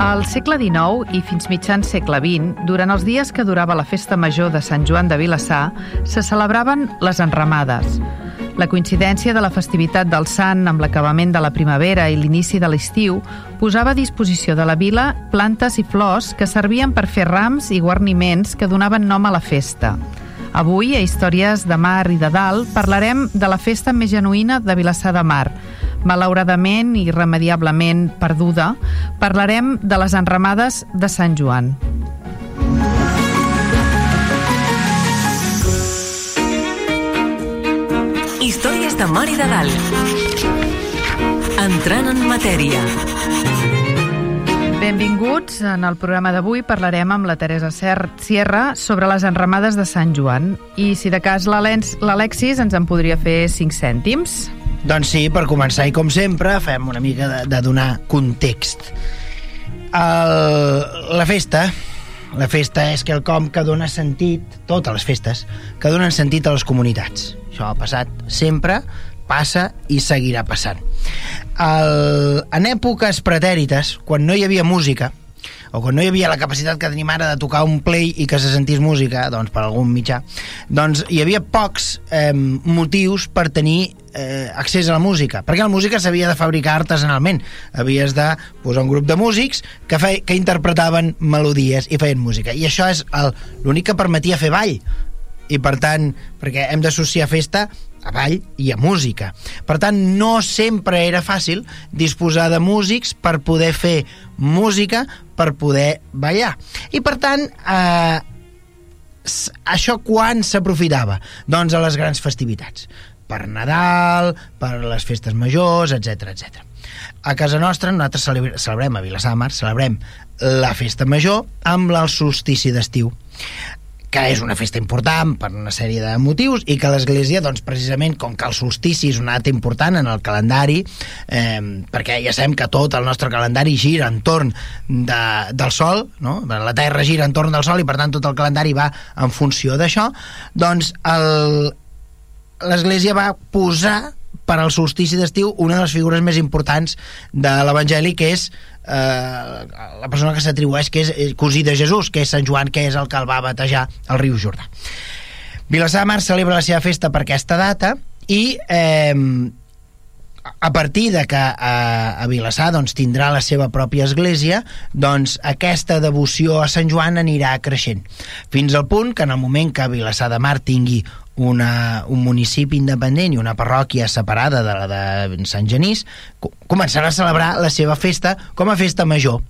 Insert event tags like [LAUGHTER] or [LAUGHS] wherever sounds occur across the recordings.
Al segle XIX i fins mitjan segle XX, durant els dies que durava la festa major de Sant Joan de Vilassar, se celebraven les enramades. La coincidència de la festivitat del Sant amb l'acabament de la primavera i l'inici de l'estiu posava a disposició de la vila plantes i flors que servien per fer rams i guarniments que donaven nom a la festa. Avui, a Històries de Mar i de Dalt, parlarem de la festa més genuïna de Vilassar de Mar, malauradament i irremediablement perduda, parlarem de les enramades de Sant Joan. Històries de Mar i de Dalt. Entrant en matèria. Benvinguts. En el programa d'avui parlarem amb la Teresa Cert Sierra sobre les enramades de Sant Joan. I si de cas l'Alexis ens en podria fer 5 cèntims. Doncs sí, per començar, i com sempre, fem una mica de, de donar context. El, la festa, la festa és que el com que dona sentit, totes les festes, que donen sentit a les comunitats. Això ha passat sempre, passa i seguirà passant. El, en èpoques pretèrites, quan no hi havia música, o quan no hi havia la capacitat que tenim ara de tocar un play i que se sentís música, doncs per algun mitjà, doncs hi havia pocs eh, motius per tenir eh, accés a la música, perquè la música s'havia de fabricar artesanalment. Havies de posar un grup de músics que, fe, que interpretaven melodies i feien música. I això és l'únic que permetia fer ball. I per tant, perquè hem d'associar festa a ball i a música. Per tant, no sempre era fàcil disposar de músics per poder fer música, per poder ballar. I per tant, eh, això quan s'aprofitava? Doncs a les grans festivitats. Per Nadal, per les festes majors, etc etc. A casa nostra nosaltres celebrem a Vilassar celebrem la festa major amb el solstici d'estiu que és una festa important per una sèrie de motius i que l'Església, doncs, precisament, com que el solstici és una data important en el calendari, eh, perquè ja sabem que tot el nostre calendari gira entorn de, del Sol, no? la Terra gira entorn del Sol i, per tant, tot el calendari va en funció d'això, doncs l'Església va posar per al solstici d'estiu una de les figures més importants de l'Evangeli, que és eh, la persona que s'atribueix que és eh, cosí de Jesús, que és Sant Joan, que és el que el va batejar al riu Jordà. Vilassar Mar celebra la seva festa per aquesta data i eh, a partir de que a, a Vilassar doncs, tindrà la seva pròpia església, doncs aquesta devoció a Sant Joan anirà creixent. Fins al punt que en el moment que Vilassar de Mar tingui una, un municipi independent i una parròquia separada de la de Sant Genís, començarà a celebrar la seva festa com a festa major.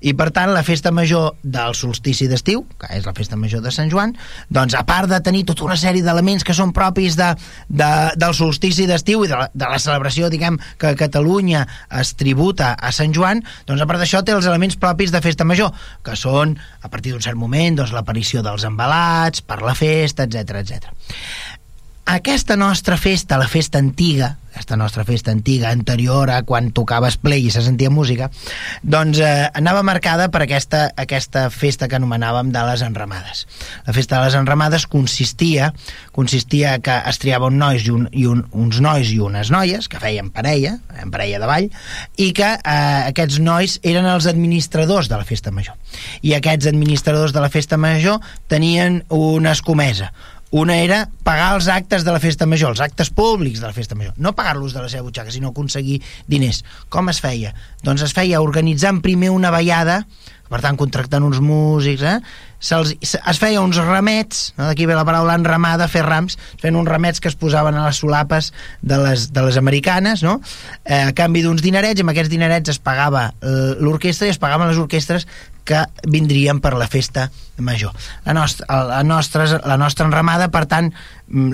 I per tant, la festa major del solstici d'estiu, que és la festa major de Sant Joan, doncs a part de tenir tota una sèrie d'elements que són propis de, de, del solstici d'estiu i de la, de la celebració, diguem, que Catalunya es tributa a Sant Joan, doncs a part d'això té els elements propis de festa major, que són, a partir d'un cert moment, doncs l'aparició dels embalats, per la festa, etc etc aquesta nostra festa, la festa antiga, aquesta nostra festa antiga, anterior a quan tocaves play i se sentia música, doncs eh, anava marcada per aquesta, aquesta festa que anomenàvem de les enramades. La festa de les enramades consistia consistia que es triava un nois i, un, i un, uns nois i unes noies que feien parella, en parella de ball, i que eh, aquests nois eren els administradors de la festa major. I aquests administradors de la festa major tenien una escomesa, una era pagar els actes de la festa major, els actes públics de la festa major. No pagar-los de la seva butxaca, sinó aconseguir diners. Com es feia? Doncs es feia organitzant primer una ballada, per tant, contractant uns músics, eh? Es feia uns remets, no? d'aquí ve la paraula enramada, fer rams, feien uns remets que es posaven a les solapes de les, de les americanes, no? eh, a canvi d'uns dinerets, i amb aquests dinerets es pagava eh, l'orquestra i es pagaven les orquestres que vindrien per la festa major. La nostra, la nostra, la nostra enramada, per tant, mm,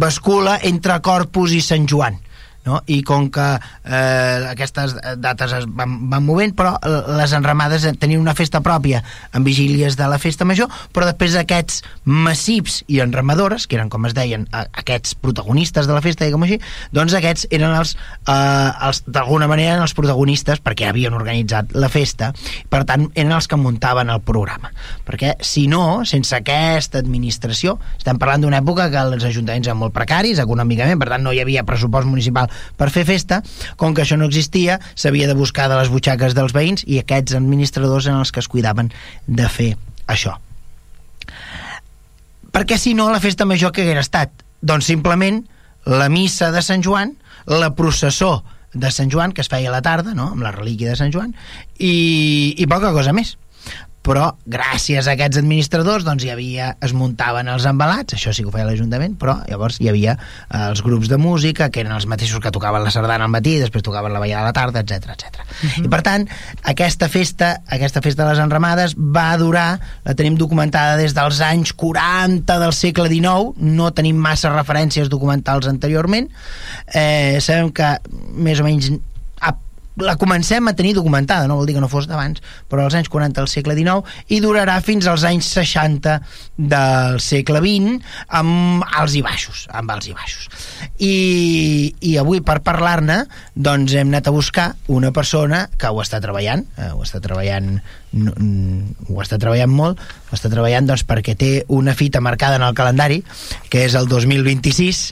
bascula entre Corpus i Sant Joan no? i com que eh, aquestes dates es van, van movent però les enramades tenien una festa pròpia en vigílies de la festa major però després aquests massips i enramadores, que eren com es deien aquests protagonistes de la festa diguem així, doncs aquests eren els, eh, els d'alguna manera eren els protagonistes perquè havien organitzat la festa per tant eren els que muntaven el programa perquè si no, sense aquesta administració estem parlant d'una època que els ajuntaments eren molt precaris econòmicament, per tant no hi havia pressupost municipal per fer festa, com que això no existia, s'havia de buscar de les butxaques dels veïns i aquests administradors eren els que es cuidaven de fer això. Perquè si no, la festa major que haguera estat? Doncs simplement la missa de Sant Joan, la processó de Sant Joan, que es feia a la tarda, no?, amb la relíquia de Sant Joan, i, i poca cosa més però gràcies a aquests administradors doncs hi havia, es muntaven els embalats això sí que ho feia l'Ajuntament, però llavors hi havia eh, els grups de música que eren els mateixos que tocaven la sardana al matí, després tocaven la ballada a la tarda, etc etc. Uh -huh. I per tant, aquesta festa, aquesta festa de les enramades va durar, la tenim documentada des dels anys 40 del segle XIX, no tenim massa referències documentals anteriorment, eh, sabem que més o menys la comencem a tenir documentada, no vol dir que no fos d'abans, però als anys 40 del segle XIX, i durarà fins als anys 60 del segle XX, amb alts i baixos, amb alts i baixos. I, i avui, per parlar-ne, doncs hem anat a buscar una persona que ho està treballant, eh, ho està treballant no, ho està treballant molt ho està treballant doncs, perquè té una fita marcada en el calendari que és el 2026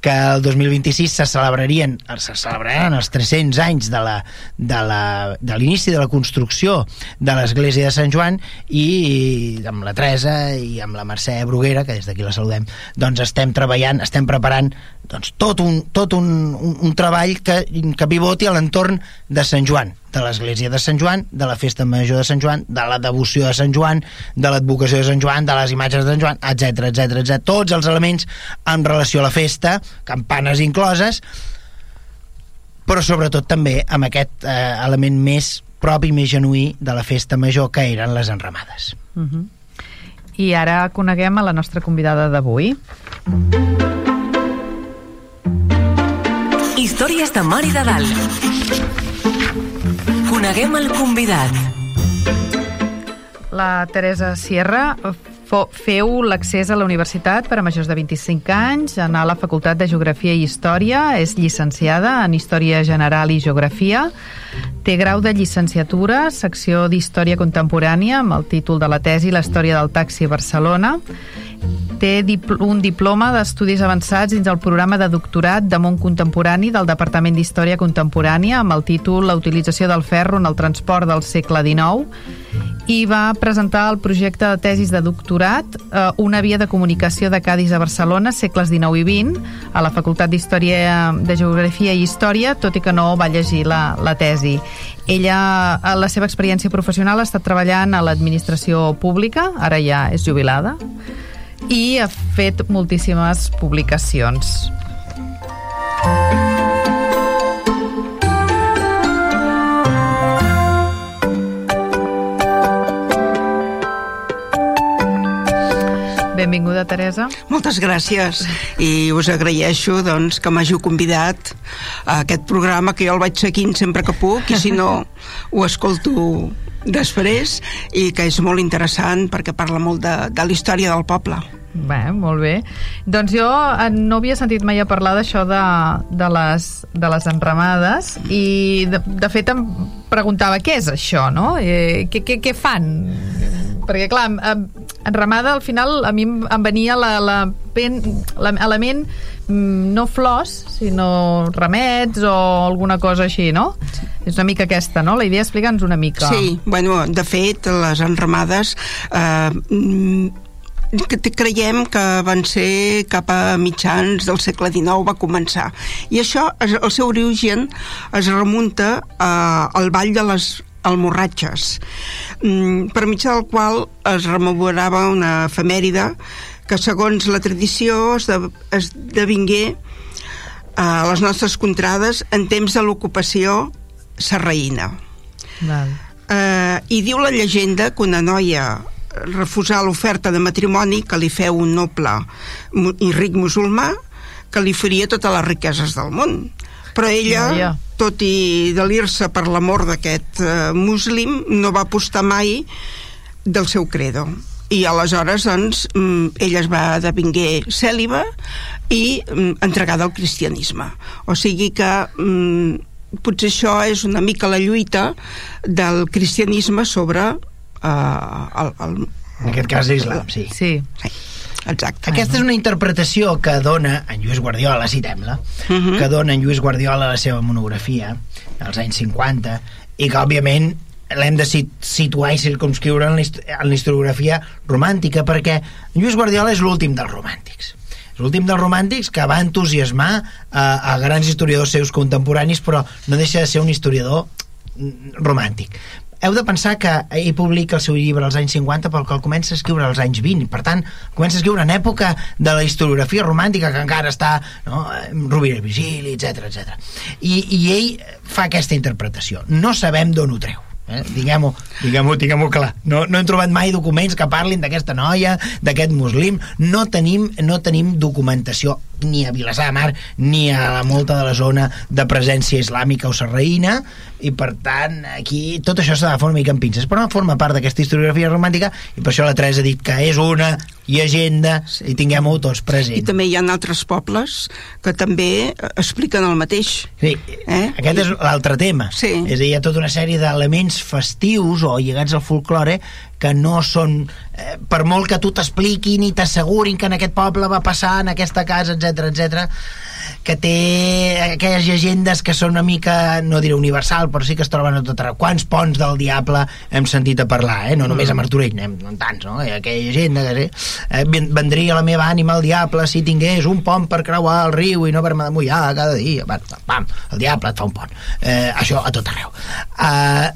que el 2026 se celebrarien se celebraran els 300 anys de la de la, de l'inici de la construcció de l'església de Sant Joan i amb la Teresa i amb la Mercè Bruguera, que des d'aquí la saludem, doncs estem treballant, estem preparant doncs, tot, un, tot un, un, un treball que, que pivoti a l'entorn de Sant Joan, de l'església de Sant Joan, de la festa major de Sant Joan, de la devoció de Sant Joan, de l'advocació de Sant Joan, de les imatges de Sant Joan, etc etc etc. Tots els elements en relació a la festa, campanes incloses, però sobretot també amb aquest eh, element més propi, més genuí de la festa major que eren les enramades. Uh mhm. -huh. I ara coneguem a la nostra convidada d'avui. Històries de Mar i de Dalt. Coneguem el convidat. La Teresa Sierra feu l'accés a la universitat per a majors de 25 anys, anar a la Facultat de Geografia i Història, és llicenciada en Història General i Geografia, té grau de llicenciatura, secció d'Història Contemporània, amb el títol de la tesi La història del taxi a Barcelona, té dipl un diploma d'estudis avançats dins el programa de doctorat de món contemporani del Departament d'Història Contemporània amb el títol La utilització del ferro en el transport del segle XIX i va presentar el projecte de tesis de doctorat eh, Una via de comunicació de Cádiz a Barcelona, segles XIX i XX, a la Facultat d'Història de Geografia i Història, tot i que no va llegir la, la tesi. Ella, a la seva experiència professional, ha estat treballant a l'administració pública, ara ja és jubilada, i ha fet moltíssimes publicacions. Benvinguda, Teresa. Moltes gràcies i us agraeixo doncs, que m'hàgiu convidat a aquest programa que jo el vaig seguint sempre que puc i si no ho escolto després i que és molt interessant perquè parla molt de, de la història del poble. Bé, molt bé. Doncs jo eh, no havia sentit mai a parlar d'això de, de, les, de les enramades i de, de fet em preguntava què és això, no? Eh, què, què, què fan? Perquè clar, enramada al final a mi em venia la, la, l'element mm, no flors, sinó remets o alguna cosa així, no? Sí. És una mica aquesta, no? La idea explica'ns una mica. Sí, bueno, de fet, les enramades eh, que creiem que van ser cap a mitjans del segle XIX va començar i això, el seu origen es remunta eh, al ball de les almorratxes mm, per mitjà del qual es rememorava una efemèride que segons la tradició esdevingué a les nostres contrades en temps de l'ocupació serraïna. Val. Eh, I diu la llegenda que una noia refusar l'oferta de matrimoni que li feu un noble i ric musulmà que li faria totes les riqueses del món Però ella, Ja. tot i delir-se per l'amor d'aquest eh, muslim, no va apostar mai del seu credo. I aleshores, doncs, mm, ella es va devinguer cèl·liba i mm, entregada al cristianisme. O sigui que mm, potser això és una mica la lluita del cristianisme sobre eh, el, el, En aquest cas, l'islam, sí. Sí. Sí, exacte. Aquesta és una interpretació que dona en Lluís Guardiola, citem-la, Mhm. que dona en Lluís Guardiola la seva monografia, als anys 50, i que, òbviament, l'hem de sit- situar i circumscriure en la hist- en la historiografia romàntica, perquè Lluís Guardiola és l'últim dels romàntics. És l'últim dels romàntics que va entusiasmar a, a grans historiadors seus contemporanis, però no deixa de ser un historiador mm, romàntic. Heu de pensar que ell publica el seu llibre als anys 50 però que el comença a escriure als anys 20 per tant, comença a escriure en època de la historiografia romàntica que encara està no, eh, Rovira i Vigili, etc etc. I, i ell fa aquesta interpretació no sabem d'on ho treu eh? diguem-ho diguem diguem clar no, no hem trobat mai documents que parlin d'aquesta noia d'aquest muslim no tenim, no tenim documentació ni a Vilassar de Mar ni a la molta de la zona de presència islàmica o serraïna i per tant aquí tot això s'ha de fer una mica en pinces però forma part d'aquesta historiografia romàntica i per això la Teresa ha dit que és una llegenda sí. i tinguem-ho tots present I també hi ha altres pobles que també eh, expliquen el mateix. Sí, Eh? aquest és l'altre tema. Sí. És a dir, hi ha tota una sèrie d'elements festius o lligats al folklore que no són, eh, per molt que tu t'expliquin i t'assegurin que en aquest poble va passar, en aquesta casa, etc etc que té aquelles llegendes que són una mica, no diré universal, però sí que es troben a tot arreu. Quants ponts del diable hem sentit a parlar, eh? no només a Martorell, n'hem no tants, no? Ha aquella llegenda que eh, ven- vendria la meva ànima al diable si tingués un pont per creuar el riu i no haver-me de mullar cada dia. Pam, pam, el diable et fa un pont. Eh, això a tot arreu. Eh,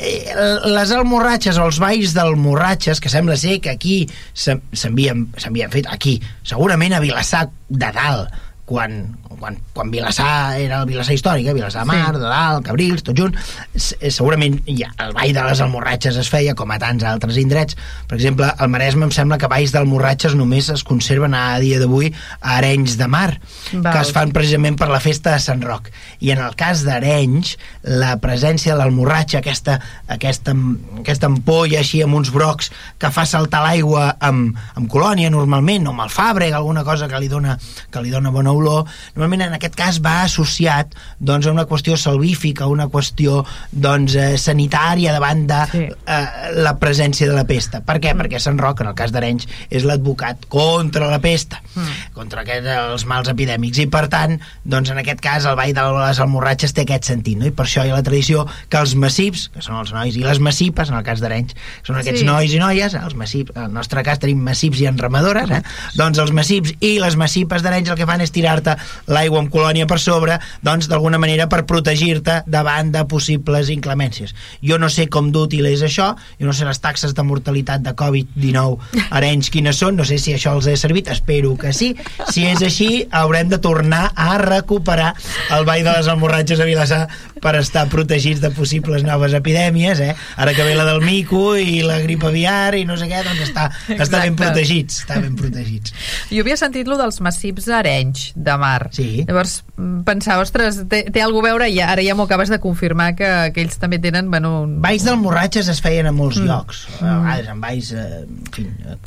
eh, les almorratxes o els balls d'almorratxes, que sembla ser que aquí s'havien fet, aquí, segurament a Vilassar de dalt, quan, quan, quan Vilassar era el Vilassar històric, eh? Vilassar de Mar, Sí. de dalt, Cabrils, tot junt, eh, segurament ja, el ball de les almorratxes es feia com a tants altres indrets. Per exemple, al Maresme em sembla que balls d'almorratxes només es conserven a dia d'avui a Arenys de Mar, Val. que es fan precisament per la festa de Sant Roc. I en el cas d'Arenys, la presència de l'almorratxa, aquesta, aquesta, aquesta ampolla així amb uns brocs que fa saltar l'aigua amb, amb colònia normalment, o amb el fàbrec, alguna cosa que li dona, que li dona bona olor, normalment en aquest cas va associat doncs, a una qüestió salvífica, una qüestió doncs, eh, sanitària davant de Sí. eh, la presència de la pesta. Per què? Mm. Perquè Sant Roc, en el cas d'Arenys, és l'advocat contra la pesta, mm. contra aquest, els mals epidèmics, i per tant, doncs en aquest cas, el ball de les almorratxes té aquest sentit, no? i per això hi ha la tradició que els massips, que són els nois, i les massipes, en el cas d'Arenys, són aquests Sí. nois i noies, els massips, en el nostre cas tenim massips i enramadores, eh? doncs els massips i les massipes d'Arenys el que fan és tirar-te l'aigua amb colònia per sobre, doncs d'alguna manera per protegir-te davant de possibles inclemències. Jo no sé com d'útil és això, jo no sé les taxes de mortalitat de Covid-19 a Arenys quines són, no sé si això els ha servit, espero que sí. Si és així, haurem de tornar a recuperar el ball de les almorratges a Vilassar per estar protegits de possibles noves epidèmies, eh? Ara que ve la del mico i la grip aviar i no sé què, doncs està, està ben protegits, està ben protegits. Jo havia sentit lo dels massips d'Arenys, de mar. Sí. Llavors mm, pensava, ostres, té, té alguna a veure i ara ja m'ho acabes de confirmar que, que ells també tenen, bueno... un- Balls d'almorratxes es feien a molts Mm. llocs, a vegades en balls eh, en fi, eh,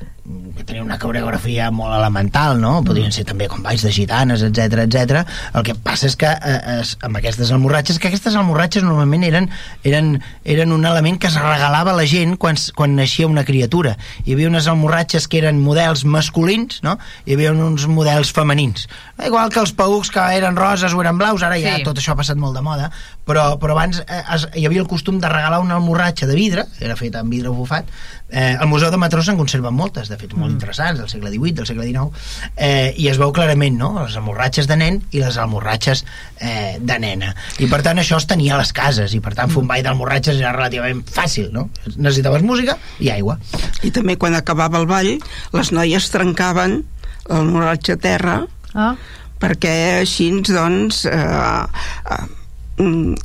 que tenien una coreografia molt elemental, no? Podrien ser també com balls de gitanes, etc etc. El que passa és que eh, es, amb aquestes almorratxes, que aquestes almorratxes normalment eren, eren, eren un element que es regalava a la gent quan, quan naixia una criatura. Hi havia unes almorratxes que eren models masculins, no? Hi havia uns models femenins. Igual que els paucs que eren roses o eren blaus, ara ja Sí. tot això ha passat molt de moda, però, però abans eh, es, hi havia el costum de regalar una almorratxa de vidre, era feta amb vidre bufat, eh, al Museu de Matró se'n conserven moltes, de fet molt interessants, del segle XVIII, del segle XIX, eh, i es veu clarament, no?, les almorratxes de nen i les almorratxes eh, de nena. I per tant això es tenia a les cases, i per tant fer un ball d'almorratxes era relativament fàcil, no? Necessitaves música i aigua. I també quan acabava el ball, les noies trencaven l'almoratge a terra Ah, perquè així, doncs, eh, eh, mm,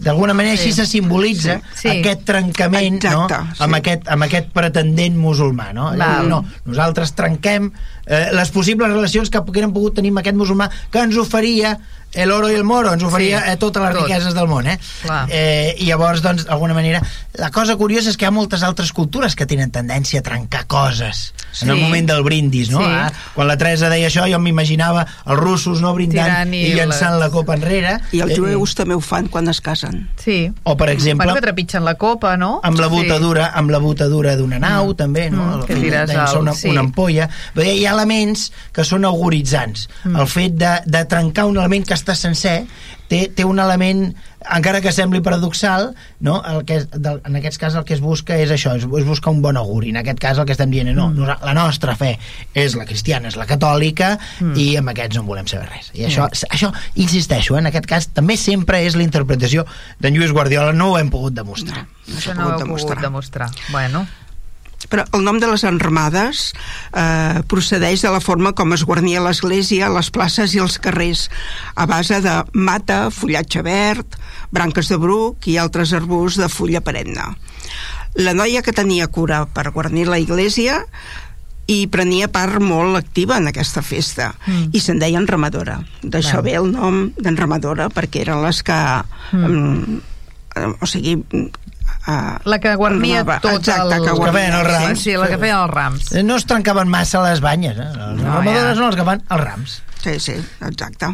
d'alguna manera Sí. així se simbolitza Sí. aquest trencament Exacte, no? sí. amb, aquest, amb aquest pretendent musulmà no? Val. no, nosaltres trenquem eh, les possibles relacions que haguem pogut tenir amb aquest musulmà que ens oferia el oro i el moro, ens oferia Sí, sí, totes les tot. riqueses del món, eh? Clar. eh? I llavors, doncs, d'alguna manera, la cosa curiosa és que hi ha moltes altres cultures que tenen tendència a trencar coses Sí. en el moment del brindis, no? Sí. Ah, quan la Teresa deia això, jo m'imaginava els russos no brindant Tirant i, i llançant les- la copa enrere. I els Eh, jueus també ho fan quan es casen. Sí. O, per exemple, Bueno, que trepitgen la copa, no? amb la Sí. botadura amb la botadura d'una nau Mm. també, no? Mm, que tires al- una, sí. una ampolla dir, hi ha elements que són auguritzants Mm. el fet de, de trencar un element que està sencer té, té un element encara que sembli paradoxal no? el que, del, en aquest cas el que es busca és això, és, és buscar un bon auguri en aquest cas el que estem dient és no, Mm. la nostra fe és la cristiana, és la catòlica Mm. i amb aquests no volem saber res i això, això insisteixo, eh, en aquest cas també sempre és la interpretació d'en Lluís Guardiola no ho hem pogut demostrar No Això s'ha no ho heu pogut demostrar. demostrar. Bueno, Però el nom de les enramades eh, procedeix de la forma com es guarnia l'església, les places i els carrers, a base de mata, fullatge verd, branques de bruc i altres arbusts de fulla perenne. La noia que tenia cura per guarnir la iglesia i prenia part molt activa en aquesta festa Mm. i se'n deia enramadora d'això ve el nom d'enramadora perquè eren les que Mm. eh, o sigui eh, la que guarnia tot Exacte, el... que Que guarnia, feien els rams. Sí, sí, la que feien els rams. Eh, no es trencaven massa les banyes eh? les No, ramadores ja. són els que fan els rams Sí, sí, exacte.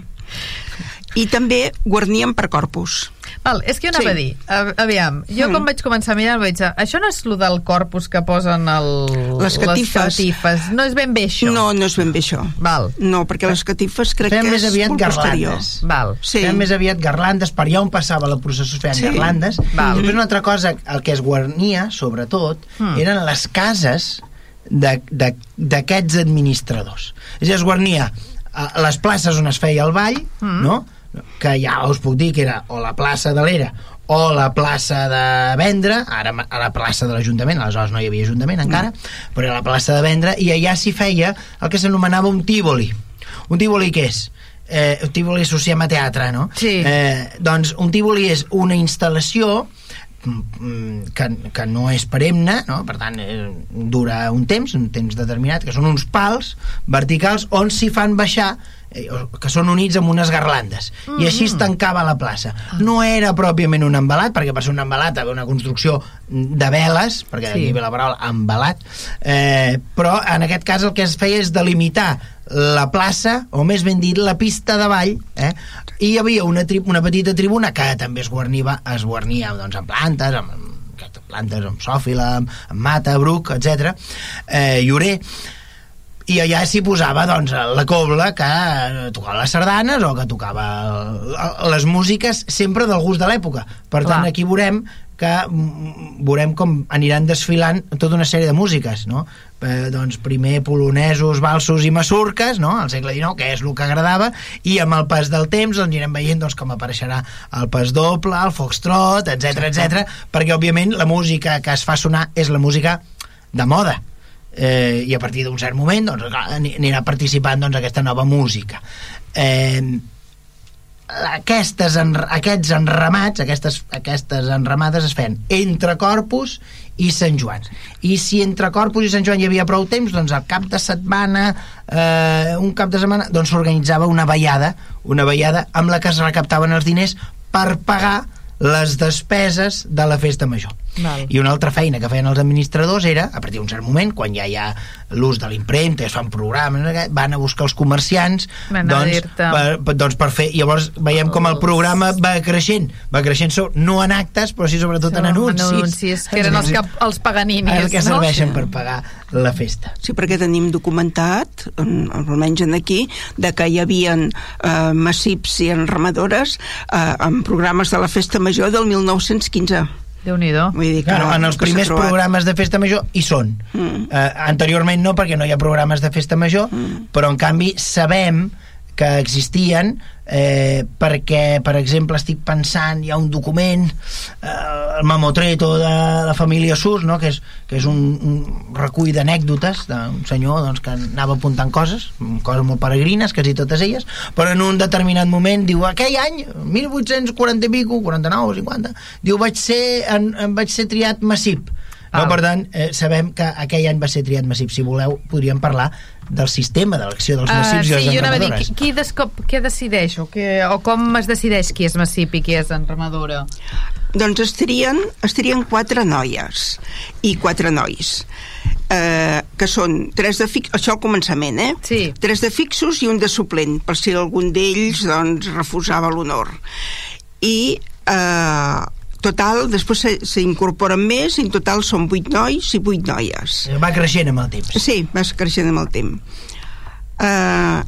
I també guarnien per corpus. Val, és que jo anava Sí. a dir, a- aviam, jo Mm. quan vaig començar a mirar vaig dir, això no és lo del corpus que posen el, Les catifes. catifes. no és ben bé això. No, no és ben bé això. Val, No, perquè les catifes crec Feien que més és aviat molt posterior. garlandes. val. Sí. feien més aviat garlandes per allà on passava la processó es feien Sí. garlandes Val. i després una altra cosa, el que es guarnia sobretot, Mm. eren les cases de- de- d'aquests administradors és a dir, es guarnia a les places on es feia el ball Mm. no? Que ja us puc dir que era o la plaça de l'Era o la plaça de Vendre, ara a la plaça de l'Ajuntament, aleshores no hi havia Ajuntament encara, però era la plaça de Vendre, i allà s'hi feia el que s'anomenava un tívoli. Un tívoli què és? Eh, un tívoli associem a teatre, no? Sí. Eh, doncs un tívoli és una instal·lació mm, que, que no és perenne, no? per tant eh, dura un temps, un temps determinat, que són uns pals verticals on s'hi fan baixar que són units amb unes garlandes i així es tancava la plaça no era pròpiament un embalat perquè per ser un embalat havia una construcció de veles perquè Sí. d'aquí ve la paraula embalat eh, però en aquest cas el que es feia és delimitar la plaça, o més ben dit la pista de ball, eh? i hi havia una, tri una petita tribuna que també es guarnia, es guarnia doncs, amb plantes amb, amb plantes amb sòfila, amb, amb mata, bruc, etc. Eh, llorer i allà s'hi posava doncs, la cobla que tocava les sardanes o que tocava les músiques sempre del gust de l'època per Clar. tant aquí veurem que mm, veurem com aniran desfilant tota una sèrie de músiques no? eh, doncs primer polonesos, valsos i masurques no? al segle XIX, que és el que agradava i amb el pas del temps doncs, anirem veient doncs, com apareixerà el pas doble, el foxtrot, etc etc perquè òbviament la música que es fa sonar és la música de moda eh, i a partir d'un cert moment doncs, anirà participant doncs, aquesta nova música. Eh, aquestes, enr- aquests enramats aquestes, aquestes enramades es feien entre Corpus i Sant Joan. I si entre Corpus i Sant Joan hi havia prou temps doncs al cap de setmana eh, un cap de setmana doncs s'organitzava una ballada una ballada amb la que es recaptaven els diners per pagar les despeses de la festa major Val. i una altra feina que feien els administradors era, a partir d'un cert moment, quan ja hi ha l'ús de l'impremta, es fan programes, van a buscar els comerciants Van doncs, per, per, doncs per fer, llavors veiem com el programa va creixent, va creixent so, no en actes, però sí sobretot en anuncis. anuncis que eren els, que, els paganinis, els que no? serveixen per pagar la festa. Sí, perquè tenim documentat, en- almenys en aquí, de que hi havia eh, massips i enramadores eh, en programes de la Festa Major del 1915. Déu-n'hi-do. Vull dir que, Claro, en els primers programes de festa major hi són. Mm. Eh, anteriorment no, perquè no hi ha programes de festa major, Mm. però en canvi sabem que existien eh, perquè, per exemple, estic pensant, hi ha un document, eh, el mamotreto de la família Sur, no? que és, que és un, un recull d'anècdotes d'un senyor doncs, que anava apuntant coses, coses molt peregrines, quasi totes elles, però en un determinat moment diu, aquell any, 1840 i pico, 49 o 50, diu, vaig ser, en, en vaig ser triat massip. No, Val. per tant, eh, sabem que aquell any va ser triat massip. Si voleu, podríem parlar del sistema d'elecció dels Uh, massips sí, i les jo anava a dir, enramadores. qui, qui, descop, què decideix o, que, o com es decideix qui és massip i qui és enramadora? Doncs estarien, estarien quatre noies i quatre nois eh, que són tres de fix, això al començament, eh? Sí. Tres de fixos i un de suplent, per si algun d'ells doncs, refusava l'honor. I eh, total, després se- s'incorporen més, i en total són vuit nois i vuit noies. Va creixent amb el temps. Sí, vas creixent amb el temps. Uh,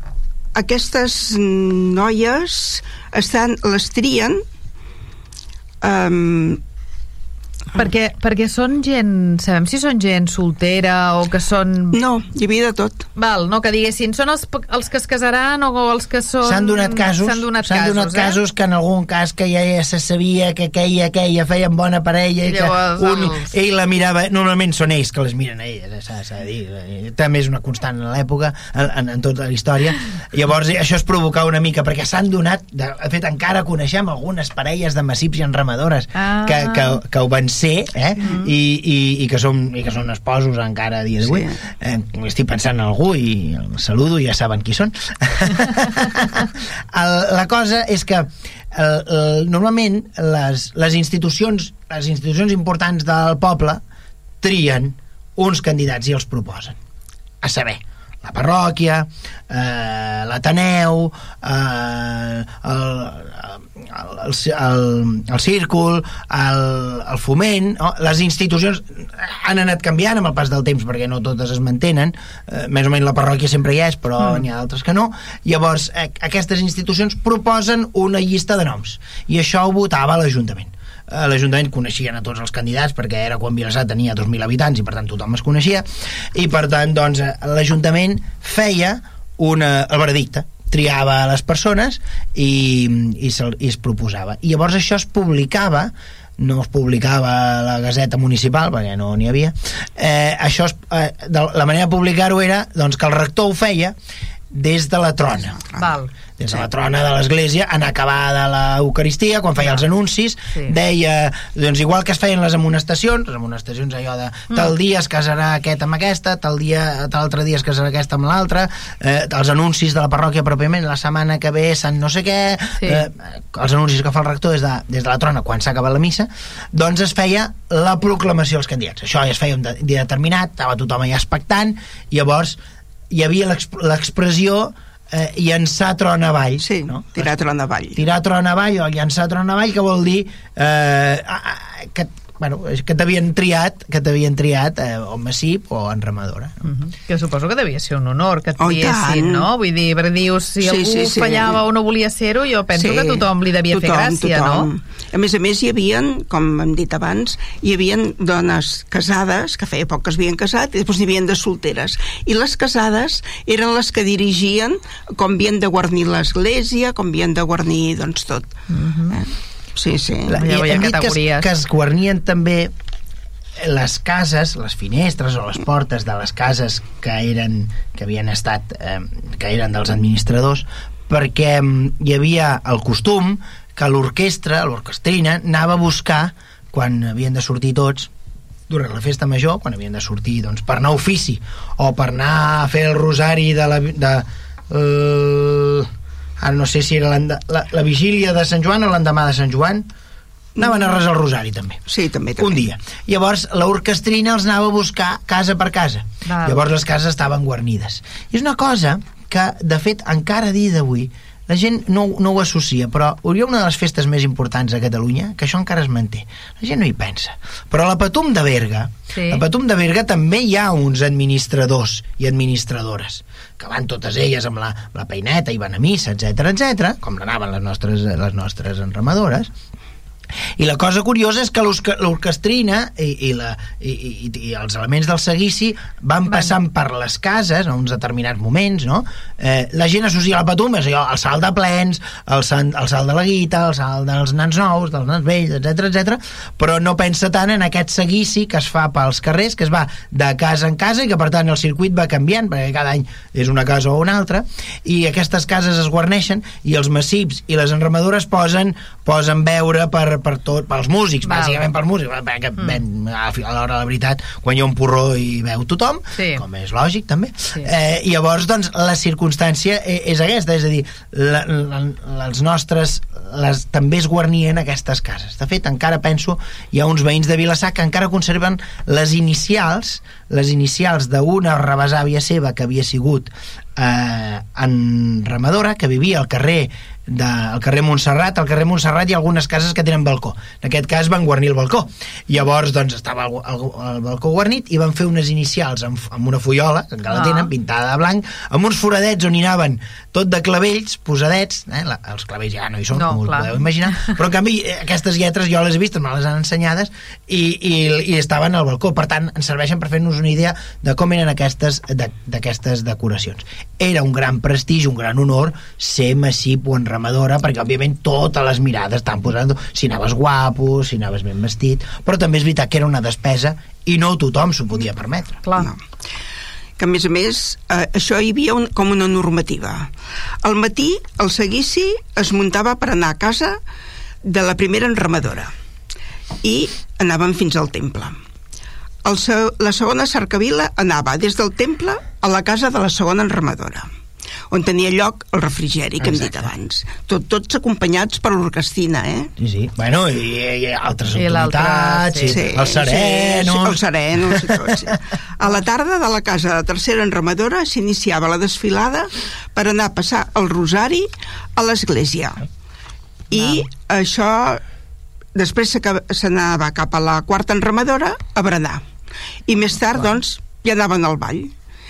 aquestes noies estan, les trien um, Perquè, perquè són gent... Sabem si són gent soltera o que són... no, hi havia de tot. Val, no, que diguessin, són els, els que es casaran o els que són... S'han donat casos, S'han donat s'han casos, donat eh? casos que en algun cas que ja, ja se sabia que aquella, aquella feien bona parella i que Llavors, un, els- ell la mirava, normalment són ells que les miren a elles, eh, s'ha de dir, eh, també és una constant en l'època, en, en, tota la història, llavors això es provocar una mica, perquè s'han donat, de, de fet encara coneixem algunes parelles de massips i enramadores Ah. que, que, que ho van ser, eh, i, i, i, que són, i que són esposos encara a dia d'avui. Sí. Eh, estic pensant en algú i el saludo, ja saben qui són. [LAUGHS] el, la cosa és que el, el, normalment les, les institucions les institucions importants del poble trien uns candidats i els proposen. A saber, la parròquia, eh, l'Ateneu, eh, el, el, el, el, el círcul, el, el foment, no? les institucions han anat canviant amb el pas del temps perquè no totes es mantenen, eh, més o menys la parròquia sempre hi és, però mm. n'hi ha d'altres que no. Llavors, eh, aquestes institucions proposen una llista de noms i això ho votava l'Ajuntament a l'Ajuntament coneixien a tots els candidats perquè era quan Vilassar tenia 2.000 habitants i per tant tothom es coneixia. I per tant doncs eh, l'Ajuntament feia una, el veredicte. Triava les persones i, i, se, i es proposava. I llavors això es publicava no es publicava a la Gazeta Municipal perquè no n'hi havia eh, això es, eh, de, la manera de publicar-ho era doncs, que el rector ho feia des de la trona. Val. Des de la trona de l'església en acabada l'Eucaristia, quan feia els anuncis Sí. deia, doncs igual que es feien les amonestacions, les amonestacions allò de tal dia es casarà aquest amb aquesta tal dia, tal altre dia es casarà aquesta amb l'altre eh, els anuncis de la parròquia pròpiament, la setmana que ve Sant no sé què Sí. eh, els anuncis que fa el rector des de, des de la trona quan s'ha acabat la missa doncs es feia la proclamació als candidats això ja es feia un de- dia determinat estava tothom allà expectant llavors hi havia l'exp- l'expressió eh, llançar tron avall Sí, no? tirar tron avall. tirar tron avall o llançar tron avall que vol dir eh, que, bueno, que t'havien triat que t'havien triat eh, o massip o enramadora no? Mhm. Que suposo que devia ser un honor que et Oh, triessin, tant. no? Vull dir, perquè dius, si Sí, algú sí, sí. fallava o no volia ser-ho, jo penso que a tothom li devia fer gràcia, tothom. no? A més a més, hi havia, com hem dit abans, hi havia dones casades, que feia poc que es havien casat, i després n'hi havia de solteres. I les casades eren les que dirigien com havien de guarnir l'església, com havien de guarnir, doncs, tot. eh? Sí, sí. La- Ja veia hem dit que, es, categories. que es guarnien també les cases, les finestres o les portes de les cases que eren que havien estat eh, que eren dels administradors perquè mm, hi havia el costum que l'orquestra, l'orquestrina anava a buscar quan havien de sortir tots durant la festa major, quan havien de sortir doncs, per anar a ofici o per anar a fer el rosari de la, de, eh, ara no sé si era la, la vigília de Sant Joan o l'endemà de Sant Joan anaven a resar el rosari també Sí, també, també. un dia. Llavors, l'orquestrina els anava a buscar casa per casa. Val. Llavors, les cases estaven guarnides. I és una cosa que, de fet, encara a dia d'avui, la gent no, no ho associa, però hauria una de les festes més importants a Catalunya, que això encara es manté. La gent no hi pensa. Però a la Patum de Berga, Sí. a la Patum de Berga també hi ha uns administradors i administradores que van totes elles amb la, la peineta i van a missa, etc etc, com anaven les nostres, les nostres enramadores, i la cosa curiosa és que l'orque- l'orquestrina i, i, la, i, i, i els elements del seguici van passant per les cases en uns determinats moments, no? Eh, la gent associa la patum, és allò, el salt de plens, el, sant, el salt de la guita, el salt dels nans nous, dels nans vells, etc etc. però no pensa tant en aquest seguici que es fa pels carrers, que es va de casa en casa i que per tant el circuit va canviant, perquè cada any és una casa o una altra, i aquestes cases es guarneixen i els massips i les enramadores posen, posen veure per, per tot, pels músics, Val. bàsicament pels músics, perquè mm. ben, a l'hora de la veritat, quan hi ha un porró i veu tothom, Sí. com és lògic també, Sí. eh, i llavors doncs la circumstància e- és aquesta, és a dir, la, la, els nostres les, també es guarnien aquestes cases. De fet, encara penso, hi ha uns veïns de Vilassar que encara conserven les inicials, les inicials d'una rebesàvia seva que havia sigut eh, en Ramadora, que vivia al carrer de, al carrer Montserrat, al carrer Montserrat hi ha algunes cases que tenen balcó. En aquest cas van guarnir el balcó. Llavors, doncs, estava el, el, el balcó guarnit i van fer unes inicials amb, amb una fullola, que encara la Ah. tenen, pintada de blanc, amb uns foradets on hi anaven tot de clavells, posadets, eh? la, els clavells ja no hi són, No, com us clar. podeu imaginar, però en canvi eh, aquestes lletres jo les he vist, me les han ensenyades i, i, i estaven al balcó, per tant ens serveixen per fer-nos una idea de com eren aquestes de- d'aquestes decoracions. Era un gran prestigi, un gran honor ser massip o enramadora, perquè òbviament totes les mirades estan posant si anaves guapo, si anaves ben vestit, però també és veritat que era una despesa i no tothom s'ho podia permetre. Clar. No. que a més a més eh, això hi havia un, com una normativa al matí el seguici es muntava per anar a casa de la primera enramadora i anàvem fins al temple el se la segona cercavila anava des del temple a la casa de la segona enramadora on tenia lloc el refrigeri que hem dit Exacte. abans tot, tots acompanyats per l'orquestina eh? Sí, sí. Bueno, i, i altres I autoritats, sí. i Sí, els serenos... Sí, els serenos i tot, sí. A la tarda de la casa de tercera enramadora s'iniciava la desfilada per anar a passar el rosari a l'església. I això després s'anava cap a la quarta enramadora a berenar. I més tard, doncs, ja anaven al ball.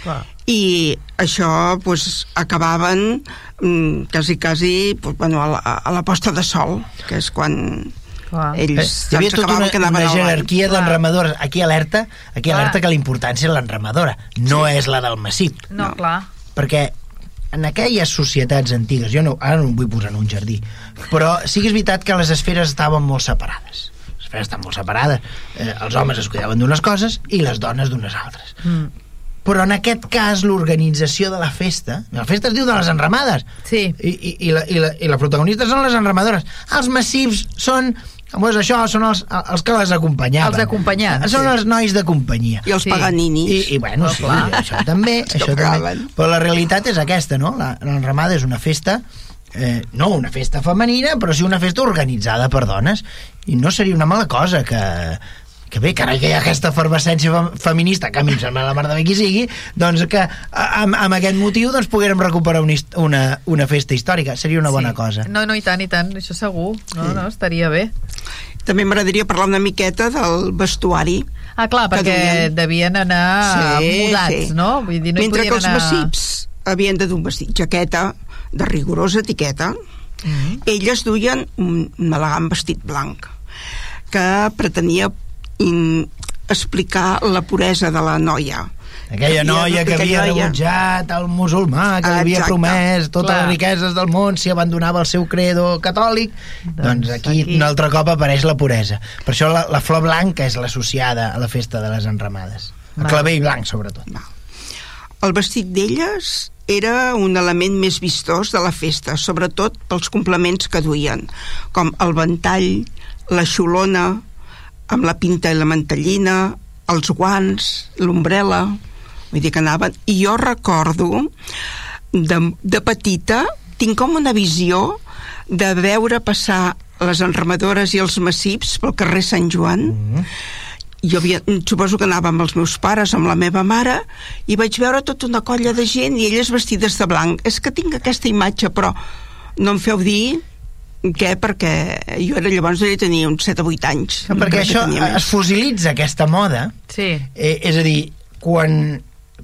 Clar. I això pues, acabaven mm, quasi, quasi pues, bueno, a, la, a la posta de sol, que és quan Clar. Eh, ells hi havia tota una, que una jerarquia d'enramadores. Aquí alerta, aquí Clar. alerta que la importància és l'enramadora, no és la del massip. No, No. clar. Perquè en aquelles societats antigues, jo no, ara no em vull posar en un jardí, però sí que és veritat que les esferes estaven molt separades. Les esferes estan molt separades. Eh, els homes es cuidaven d'unes coses i les dones d'unes altres. Mm. Però en aquest cas l'organització de la festa, la festa es diu de les enramades, Sí. i, i, i, la, i, la, i la protagonista són les enramadores. Els massius són és això, són els, els que les acompanyaven. Els acompanyants, Són sí. els nois de companyia. I els Sí. paganinis. I, i bueno, Oh, sí, clar. això també, això també. Però la realitat és aquesta, no? La- L'enramada és una festa eh, no una festa femenina, però sí una festa organitzada per dones. I no seria una mala cosa que, que bé, que ara que hi ha aquesta efervescència fem- feminista, que a mi em sembla la mar de bé qui sigui, doncs que a- amb, amb aquest motiu doncs poguérem recuperar una, una, una festa històrica. Seria una bona sí. cosa. No, no, i tant, i tant, això segur. No, no, estaria bé. També m'agradaria parlar una miqueta del vestuari. Ah, clar, Que perquè duien. devien anar mudats, no? Vull dir, no hi Mentre que els anar... massips havien de dur un vestit jaqueta de rigorosa etiqueta, Mm. elles duien un, un elegant vestit blanc que pretenia explicar la puresa de la noia. Aquella noia que havia rebutjat el musulmà, que li havia Exacte. promès totes Clar. les riqueses del món si abandonava el seu credo catòlic, doncs, Doncs aquí, aquí- un altre cop apareix la puresa. Per això la, la flor blanca és l'associada a la festa de les enramades. El Val. clavell blanc, sobretot. Val. El vestit d'elles era un element més vistós de la festa, sobretot pels complements que duien, com el ventall, la xulona, amb la pinta i la mantellina, els guants, l'ombrela, vull dir que anaven... I jo recordo, de, de petita, tinc com una visió de veure passar les enramadores i els massips pel carrer Sant Joan, Mm. jo havia, suposo que anava amb els meus pares, amb la meva mare, i vaig veure tota una colla de gent i elles vestides de blanc. És que tinc aquesta imatge, però no em feu dir què, perquè jo era llavors devia tenir uns 7 o 8 anys. No, perquè que això tenia es fosilitza, aquesta moda, Sí. eh, és a dir, quan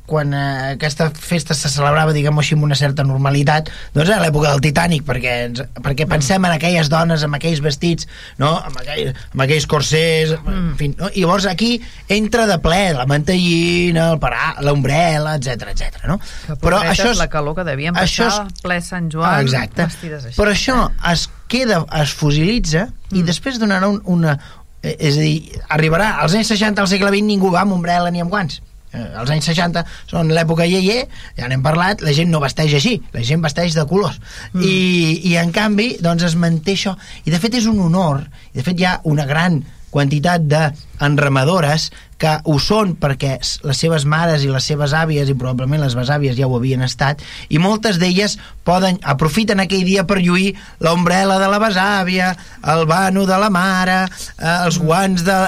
quan eh, aquesta festa se celebrava, diguem-ho així, amb una certa normalitat, doncs a l'època del Titanic, perquè, ens, perquè pensem en aquelles dones amb aquells vestits, no? amb, aquell, amb aquells corsers, mm. en fi, no? i llavors aquí entra de ple la mantellina, el parà, l'ombrela, etc etc. no? Però això és la calor que devien això passar és- ple Sant Joan Ah, exacte. vestides així. Però això es queda, es fosilitza i Mm. després donarà un, una... eh, És a dir, arribarà als anys 60 al segle XX ningú va amb ombrella ni amb guants. eh, els anys 60 són l'època iaier, ja n'hem parlat, la gent no vesteix així, la gent vesteix de colors. Mm. I, I en canvi, doncs es manté això. I de fet és un honor, i de fet hi ha una gran quantitat d'enramadores que ho són perquè les seves mares i les seves àvies i probablement les besàvies ja ho havien estat i moltes d'elles poden aprofiten aquell dia per lluir l'ombrela de la besàvia, el vano de la mare, eh, els guants de,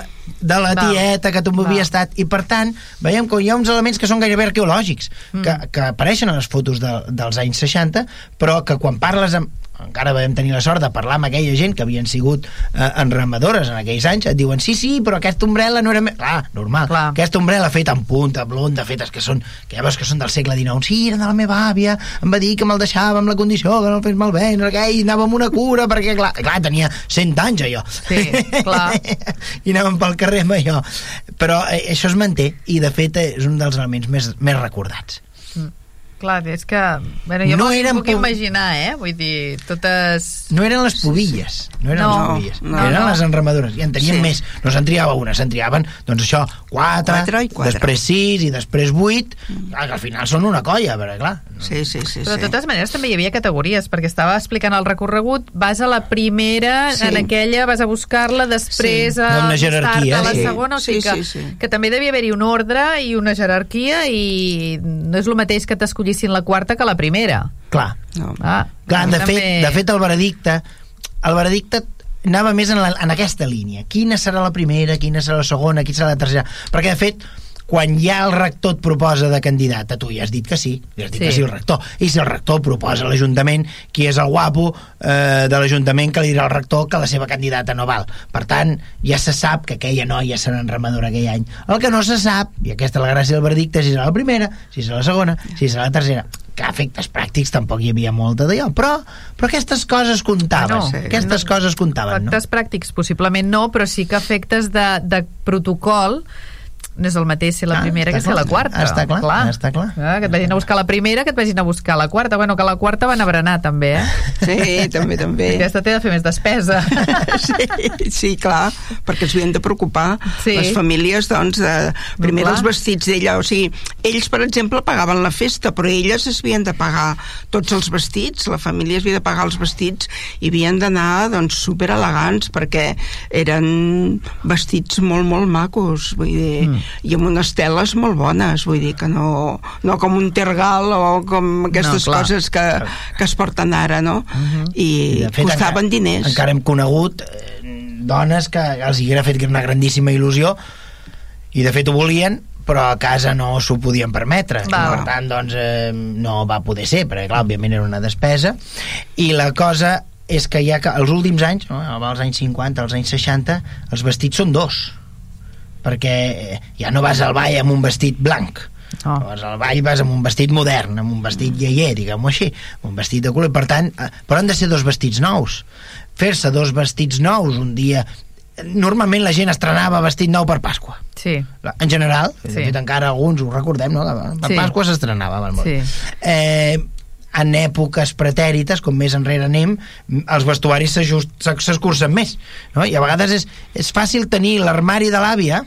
de la tieta que tu havia estat i per tant veiem que hi ha uns elements que són gairebé arqueològics mm. que, que apareixen a les fotos de, dels anys 60 però que quan parles amb, encara vam tenir la sort de parlar amb aquella gent que havien sigut eh, enramadores en aquells anys, et diuen, sí, sí, però aquesta ombrella no era... Clar, normal. Clar. Aquesta ombrella feta en punta, blonda, fetes que són, que ja veus que són del segle XIX. Sí, era de la meva àvia, em va dir que me'l deixava amb la condició que no el fes malbé, no què, i anàvem amb una cura, perquè, clar, clar tenia 100 anys, allò. Sí, clar. [LAUGHS] I anàvem pel carrer amb allò. Però eh, això es manté, i de fet és un dels elements més, més recordats. Clar, és que... Bueno, jo no eren puc imaginar, eh? Vull dir, totes... No eren les pobilles, no eren no, les pobilles, no, eren no. les enramadures, i en tenien sí. més. No se'n triava una, se'n triaven, doncs això, quatre, quatre, i quatre. després sis i després vuit, mm. que al final són una colla, perquè clar... Sí, sí, sí. Però de totes maneres també hi havia categories, perquè estava explicant el recorregut, vas a la primera, sí. en aquella vas a buscar-la, després sí. a, una jerarquia, a la segona, o sigui sí, que, sí, sí. que també devia haver-hi un ordre i una jerarquia i no és el mateix que t'escollis escollissin la quarta que la primera. Clar. No. Ah, Clar, de, també... fet, de fet, el veredicte el veredicte anava més en, la, en aquesta línia. Quina serà la primera, quina serà la segona, quina serà la tercera. Perquè, de fet, quan ja el rector et proposa de candidat, a tu ja has dit que sí, ja has dit sí. que sí el rector. I si el rector proposa a l'Ajuntament, qui és el guapo eh, de l'Ajuntament que li dirà al rector que la seva candidata no val. Per tant, ja se sap que aquella noia serà enramadora aquell any. El que no se sap, i aquesta és la gràcia del verdicte, si serà la primera, si serà la segona, si serà la tercera que efectes pràctics tampoc hi havia molta d'allò, però, però aquestes coses comptaven, no, sí. aquestes no, coses comptaven. Efectes no? pràctics possiblement no, però sí que efectes de, de protocol no és el mateix ser la ah, primera que ser la quarta. Està clar, clar. està clar. Ah, que et vagin a buscar la primera, que et vagin a buscar la quarta. Bueno, que la quarta van a berenar, també, eh? [LAUGHS] Sí, també, també. Aquesta té de fer més despesa. [LAUGHS] Sí, sí clar, perquè es havien de preocupar sí. les famílies, doncs, de, primer dels vestits d'ella. O sigui, ells, per exemple, pagaven la festa, però elles es havien de pagar tots els vestits, la família es havia de pagar els vestits i havien d'anar, doncs, super elegants, perquè eren vestits molt, molt macos, vull dir, mm i amb unes teles molt bones, vull dir que no, no com un tergal o com aquestes no, coses que, que es porten ara, no? Uh mhm. -huh. I, fet, costaven encara, diners. Encara hem conegut eh, dones que els hi haguera fet una grandíssima il·lusió i de fet ho volien però a casa no s'ho podien permetre i per tant doncs eh, no va poder ser perquè clar, òbviament era una despesa i la cosa és que ja que els últims anys, no, als anys 50, als anys 60, els vestits són dos perquè eh, ja no vas al ball amb un vestit blanc Oh. Llavors al ball vas amb un vestit modern, amb un vestit mm. lleier, diguem-ho així, amb un vestit de color, per tant, eh, però han de ser dos vestits nous. Fer-se dos vestits nous un dia... Normalment la gent estrenava vestit nou per Pasqua. Sí. En general, sí. de fet encara alguns ho recordem, no? Per sí. Pasqua s'estrenava. Sí. Eh, en èpoques pretèrites, com més enrere anem, els vestuaris s'escurcen més. No? I a vegades és, és fàcil tenir l'armari de l'àvia,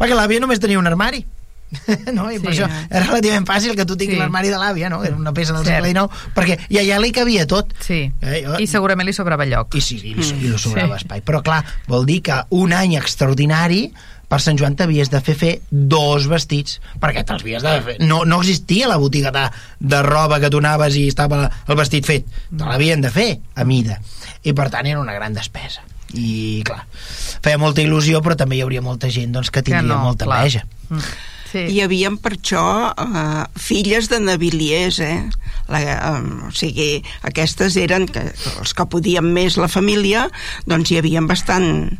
perquè l'àvia només tenia un armari. [LAUGHS] no? I sí, per això era relativament fàcil que tu tinguis sí. l'armari de l'àvia, no? Era una peça del Cert. segle XIX, perquè i allà li cabia tot. Sí. Eh, jo... I segurament li sobrava lloc. I sí, i li, mm. i li sobrava sí. espai. Però clar, vol dir que un any extraordinari per Sant Joan t'havies de fer fer dos vestits perquè te'ls havies de fer no, no existia la botiga de, de roba que tu anaves i estava el vestit fet te l'havien de fer a mida i per tant era una gran despesa i clar, feia molta il·lusió però també hi hauria molta gent doncs, que tindria que no, molta clar. enveja mm. Sí. Hi havia per això uh, filles de naviliers, eh? La, um, o sigui, aquestes eren que, els que podien més la família, doncs hi havien bastant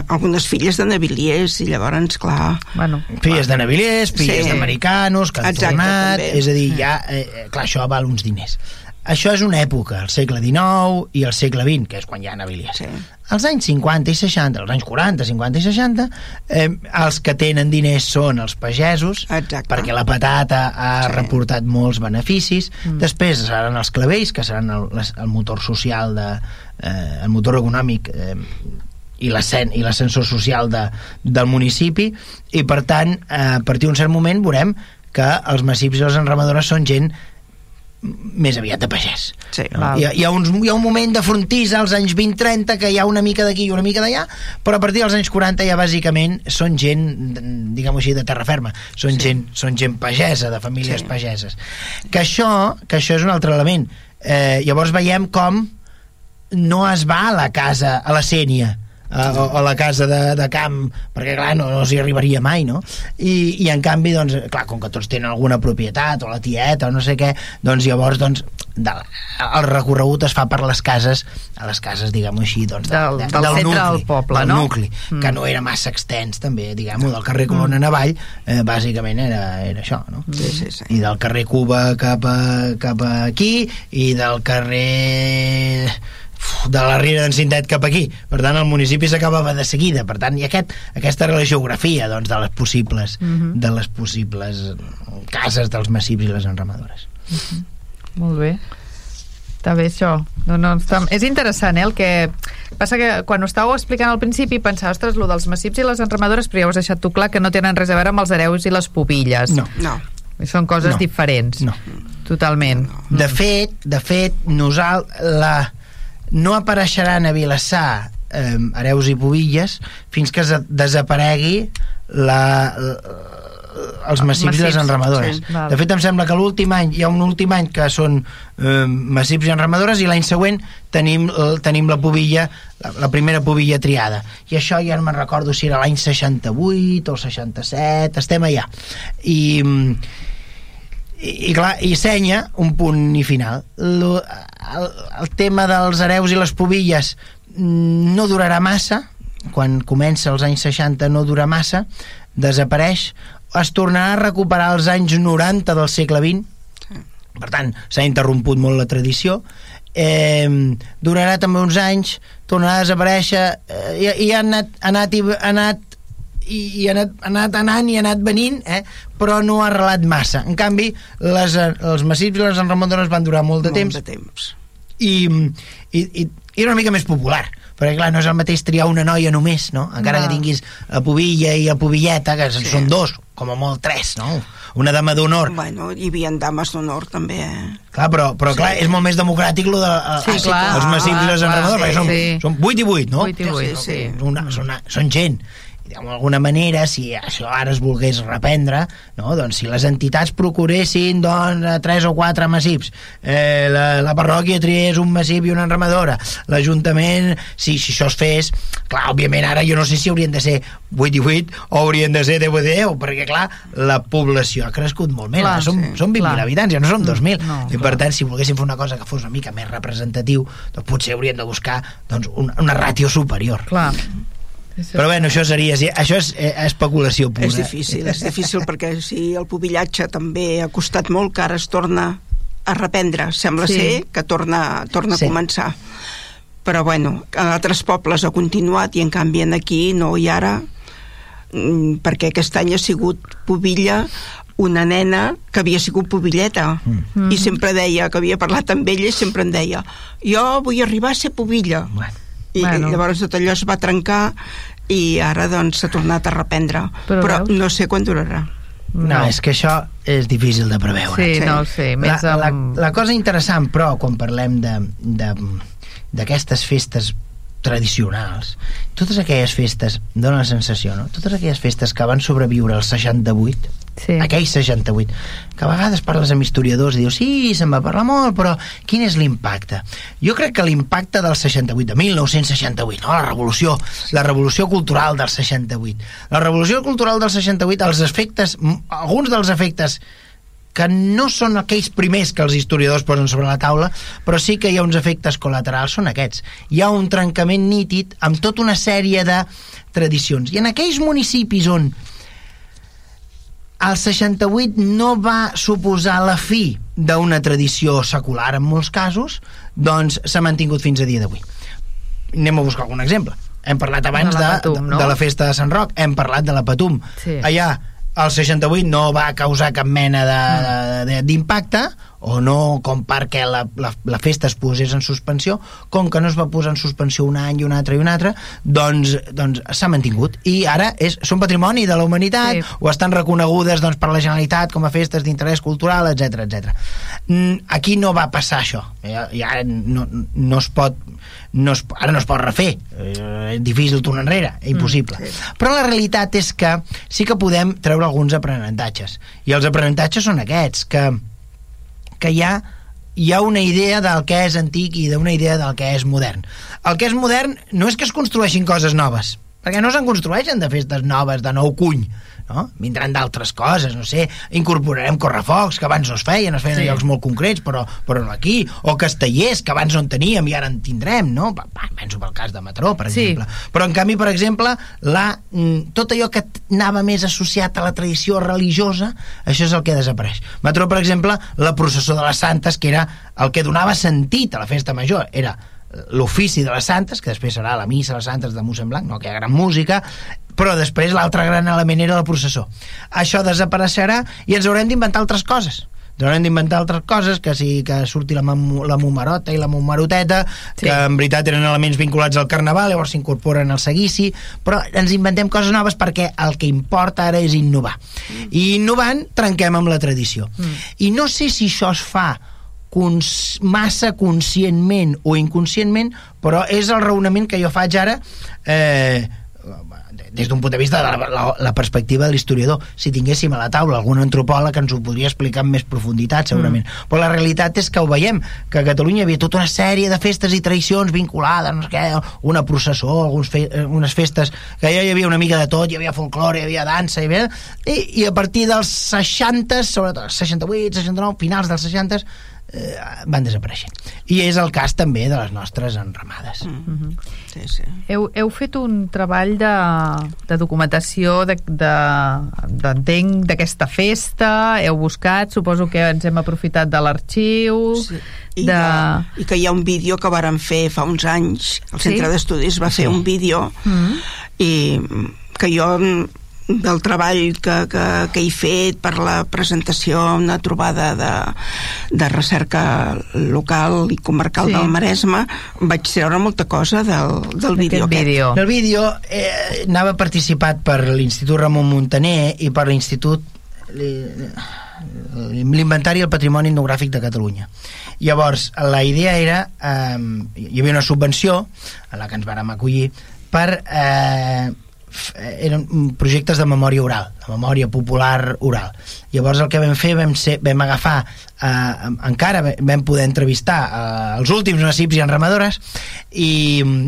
algunes filles de naviliers i llavors, clar... Bueno, filles de naviliers, filles sí. d'americans que han Exacte, tornat, també. és a dir, ja, eh, eh, clar, això val uns diners. Això és una època, el segle XIX i el segle XX, que és quan hi ha naviliers. Sí. Els anys 50 i 60, els anys 40, 50 i 60, eh, els que tenen diners són els pagesos, Exacte. perquè la patata ha sí. reportat molts beneficis. Mm. Després seran els clavells, que seran el, el motor social, de, eh, el motor econòmic eh, i l'ascen- i l'ascensor social de, del municipi i per tant eh, a partir d'un cert moment veurem que els massips i les enramadores són gent més aviat de pagès. Sí. No? Hi, ha, hi, ha uns, hi ha un moment de frontissa als anys 20-30 que hi ha una mica d'aquí i una mica d'allà, però a partir dels anys 40 ja bàsicament són gent, diguem-ho així, de terra ferma. Són, sí. gent, són gent pagesa, de famílies sí. pageses. Que això, que això és un altre element. Eh, llavors veiem com no es va a la casa, a la Sènia, a, o a la casa de, de camp perquè clar, no, no s'hi arribaria mai no? I, i en canvi, doncs, clar, com que tots tenen alguna propietat o la tieta o no sé què, doncs llavors doncs, de, el recorregut es fa per les cases a les cases, diguem-ho així doncs, de, Del- de, del centre del poble, del no? nucli, Mm. que no era massa extens també, diguem-ho, del carrer Colonna en avall eh, bàsicament era, era això no? Sí, sí, sí. i del carrer Cuba cap, a, cap a aquí i del carrer de la Riera d'en Cintet cap aquí per tant el municipi s'acabava de seguida per tant i aquest, aquesta era la geografia doncs, de les possibles Mhm. de les possibles cases dels massips i les enramadores Molt bé. Està bé això. No, no, està... És interessant, eh, el que... Passa que quan ho estàveu explicant al principi pensava, ostres, lo dels massips i les enramadores, però ja ho has deixat tu clar que no tenen res a veure amb els hereus i les pubilles. no, No. Són coses No. diferents. no. Totalment. De fet, de fet, nosal, la, no apareixeran a Vilassar eh, hereus i pubilles fins que es desaparegui la, la, els massips, i les massips, enramadores. sí, val. de fet, em sembla que l'últim any, hi ha un últim any que són eh, massips i enramadores i l'any següent tenim, eh, tenim la pubilla, la, la primera pubilla triada. I això ja no me'n recordo si era l'any 68 o el 67, estem allà. I, i, i clar, i senya un punt i final. Lo, el, el tema dels hereus i les pubilles mm, no durarà massa. Quan comença els anys 60 no dura massa. Desapareix. Es tornarà a recuperar als anys 90 del segle XX per tant s'ha interromput molt la tradició. Eh, durarà també uns anys tornarà a desaparèixer. Eh, i, i ha anat, ha anat, ha anat i, i ha anat, ha anat anant i ha anat venint, eh? però no ha arrelat massa. En canvi, les, eh, els massips i les enramadores van durar molt de Molt temps de temps. i, i, i, i era una mica més popular perquè clar, no és el mateix triar una noia només no? encara No. que tinguis la pubilla i la pubilleta que sí. són dos, com a molt tres no? una dama d'honor Bueno, hi havia dames d'honor també, eh? clar, però, però clar, és molt més democràtic lo de, Sí, els, clar. els massips i les Clar, enramadores perquè són, sí. són 8 i 8 no? 8 i 8, Sí, sí. sí. una, són, una, són gent d'alguna manera, si això ara es volgués reprendre, no? doncs si les entitats procuressin doncs, tres o quatre massips, eh, la, la parròquia triés un massip i una enramadora, l'Ajuntament, si, si això es fes, clar, òbviament ara jo no sé si haurien de ser 8 i 8 o haurien de ser 10 i 10, perquè clar, la població ha crescut molt més, Clar, som, sí, som 20.000 clar. habitants, ja no som 2.000, no, i per tant, si volguéssim fer una cosa que fos una mica més representatiu, doncs potser hauríem de buscar doncs, una, una ràtio superior. Clar. Però bueno, això seria... sí, Això és eh, especulació pura. És difícil, és difícil perquè si el pubillatge també ha costat molt que ara es torna a reprendre, sembla Sí. sí. ser que torna, torna Sí. a començar però bueno, a altres pobles ha continuat i en canvi en aquí no i ara mm, perquè aquest any ha sigut pubilla una nena que havia sigut pubilleta Mm. i sempre deia que havia parlat amb ella i sempre em deia jo vull arribar a ser pubilla Bueno, i Bueno. llavors tot allò es va trencar i ara doncs s'ha tornat a reprendre Però però, veus? no sé quan durarà no, no, és que això és difícil de preveure. Sí, Sí. no ho sé. La, Més la, amb... la cosa interessant, però, quan parlem de- de- d'aquestes festes tradicionals, totes aquelles festes, dona la sensació, no? Totes aquelles festes que van sobreviure al 68, Sí. aquell 68, que a vegades parles amb historiadors i dius, sí, se'n va parlar molt, però quin és l'impacte? Jo crec que l'impacte del 68, de 1968, no? la revolució, la revolució cultural del 68. La revolució cultural del 68, els efectes, alguns dels efectes que no són aquells primers que els historiadors posen sobre la taula, però sí que hi ha uns efectes col·laterals, són aquests. Hi ha un trencament nítid amb tota una sèrie de tradicions. I en aquells municipis on el 68 no va suposar la fi d'una tradició secular en molts casos, doncs s'ha mantingut fins a dia d'avui. Anem a buscar algun exemple. Hem parlat abans De de, la de, Patum, no? de la festa de Sant Roc, hem parlat de la Patum. Sí. Allà el 68 no va causar cap mena de- de- de- d'impacte, o no com perquè la, la, la festa es posés en suspensió, com que no es va posar en suspensió un any i un altre i un altre, doncs, doncs s'ha mantingut. I ara és, són patrimoni de la humanitat, sí. o estan reconegudes doncs, per la Generalitat com a festes d'interès cultural, etc etc. Mm, aquí no va passar això. Ja, ja no, no es pot no es, ara no es pot refer eh, és difícil tornar enrere, és impossible mm, sí. però la realitat és que sí que podem treure alguns aprenentatges i els aprenentatges són aquests que, que hi ha hi ha una idea del que és antic i d'una idea del que és modern. El que és modern no és que es construeixin coses noves, perquè no se'n construeixen de festes noves, de nou cuny, no? vindran d'altres coses, no sé, incorporarem correfocs que abans no es feien, es feien sí. a llocs molt concrets, però, però no aquí, o castellers que abans no en teníem i ara en tindrem, no? Penso pel cas de Matró, per sí. exemple. Però en canvi, per exemple, la, mm, tot allò que anava més associat a la tradició religiosa, això és el que desapareix. Matró, per exemple, la processó de les santes, que era el que donava sentit a la festa major, era l'ofici de les santes, que després serà la missa de les santes de Mossèn Blanc, no, que hi ha gran música, però després l'altre gran element era la processó. Això desapareixerà i ens haurem d'inventar altres coses ens haurem d'inventar altres coses, que sí que surti la, la mumarota i la mumaroteta, sí. que en veritat eren elements vinculats al carnaval, llavors s'incorporen al seguici, però ens inventem coses noves perquè el que importa ara és innovar. Mm. I innovant trenquem amb la tradició. Mm. I no sé si això es fa cons massa conscientment o inconscientment, però és el raonament que jo faig ara eh, des d'un punt de vista de la, la, la perspectiva de l'historiador. Si tinguéssim a la taula algun antropòleg ens ho podria explicar amb més profunditat, segurament. Mm. Però la realitat és que ho veiem, que a Catalunya hi havia tota una sèrie de festes i tradicions vinculades, no sé què, una processó, alguns fe, eh, unes festes que ja hi havia una mica de tot, hi havia folklore, hi havia dansa, hi havia... I, i a partir dels 60, sobretot 68, 69, finals dels 60, eh, van desapareixent. I és el cas també de les nostres enramades. Mm -hmm. sí, sí. Heu, heu fet un treball de, de documentació d'entenc de, de, d'aquesta festa, heu buscat, suposo que ens hem aprofitat de l'arxiu... Sí. I, de... que, I que hi ha un vídeo que varen fer fa uns anys, el Centre sí? d'Estudis va fer sí. un vídeo mm -hmm. i que jo del treball que, que, que he fet per la presentació una trobada de, de recerca local i comarcal sí. del Maresme vaig treure molta cosa del, del vídeo aquest. Vídeo. El vídeo eh, anava participat per l'Institut Ramon Montaner i per l'Institut l'Inventari i el Patrimoni Etnogràfic de Catalunya. Llavors, la idea era eh, hi havia una subvenció a la que ens vàrem acollir per eh, eren projectes de memòria oral, de memòria popular oral. Llavors el que vam fer, vam, ser, vam agafar, eh, encara vam poder entrevistar eh, els últims nacips i enramadores i,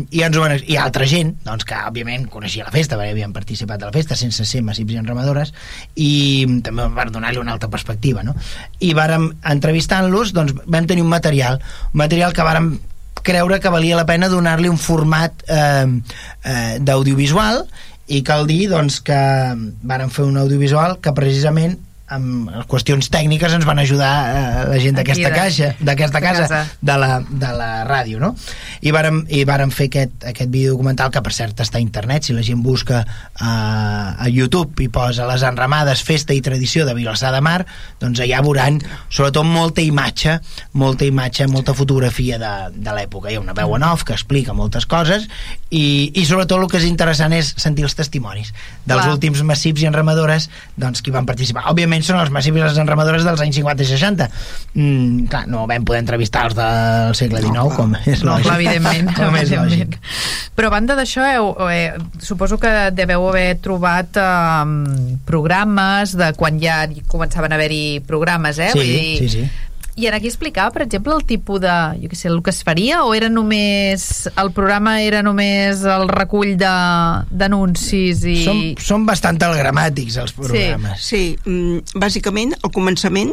i, ens van, i altra gent, doncs, que òbviament coneixia la festa, perquè havien participat de la festa sense ser massips i enramadores i també van donar-li una altra perspectiva, no? I vàrem, entrevistant-los, doncs vam tenir un material, un material que vàrem creure que valia la pena donar-li un format eh, eh, d'audiovisual i cal dir doncs, que varen fer un audiovisual que precisament amb qüestions tècniques ens van ajudar eh, la gent d'aquesta caixa d'aquesta casa, casa, de la, de la ràdio no? I, vàrem, i vàrem fer aquest, aquest vídeo documental que per cert està a internet si la gent busca eh, a YouTube i posa les enramades festa i tradició de Vilassar de Mar doncs allà veuran sobretot molta imatge molta imatge, molta fotografia de, de l'època, hi ha una veu en off que explica moltes coses i, i sobretot el que és interessant és sentir els testimonis dels Clar. últims massips i enramadores doncs, qui van participar, òbviament evidentment són els massius i les enramadores dels anys 50 i 60 mm, clar, no vam poder entrevistar els del segle XIX no, com és no, lògic, clar, evidentment, [LAUGHS] com és lògic. però a banda d'això eh, suposo que deveu haver trobat eh, programes de quan ja començaven a haver-hi programes eh? sí, Vull dir, sí, sí i en aquí explicava, per exemple, el tipus de... Jo què sé, el que es faria o era només... El programa era només el recull d'anuncis i... Són, són bastant telegramàtics, els programes. Sí, sí. Mm, bàsicament, al començament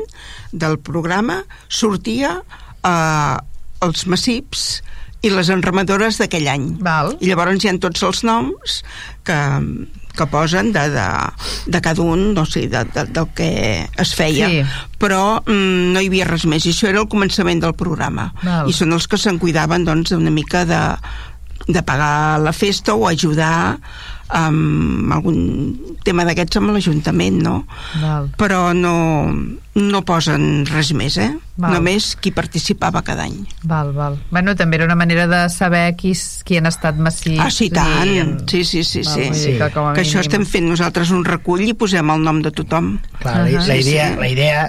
del programa sortia eh, els massips i les enramadores d'aquell any. Val. I llavors hi ha tots els noms que que posen de, de, de cada un, no sé, de, de, del que es feia. Sí. Però mm, no hi havia res més. I això era el començament del programa. Val. I són els que se'n cuidaven, doncs, una mica de, de pagar la festa o ajudar amb algun tema d'aquests amb l'Ajuntament, no? Val. Però no, no posen res més, eh? Val. Només qui participava cada any. Val, val. Bueno, també era una manera de saber qui, qui han estat massís. ah, sí, tant. Sí, sí, sí. val, sí. Sí. Que, com a Que això estem fent nosaltres un recull i posem el nom de tothom. Clar, la, Ahà. la, Sí, idea, sí. la idea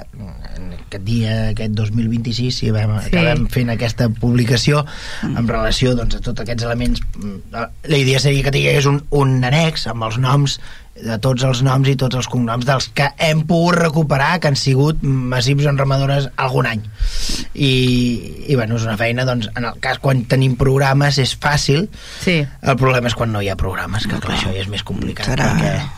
aquest dia, aquest 2026 si vam, Sí. acabem fent aquesta publicació en relació doncs, a tots aquests elements mm, la idea seria que tingués un, un annex amb els noms de tots els noms i tots els cognoms dels que hem pogut recuperar que han sigut massius en ramadores algun any i, i bueno, és una feina doncs, en el cas quan tenim programes és fàcil Sí. el problema és quan no hi ha programes que clar, això ja és més complicat Serà-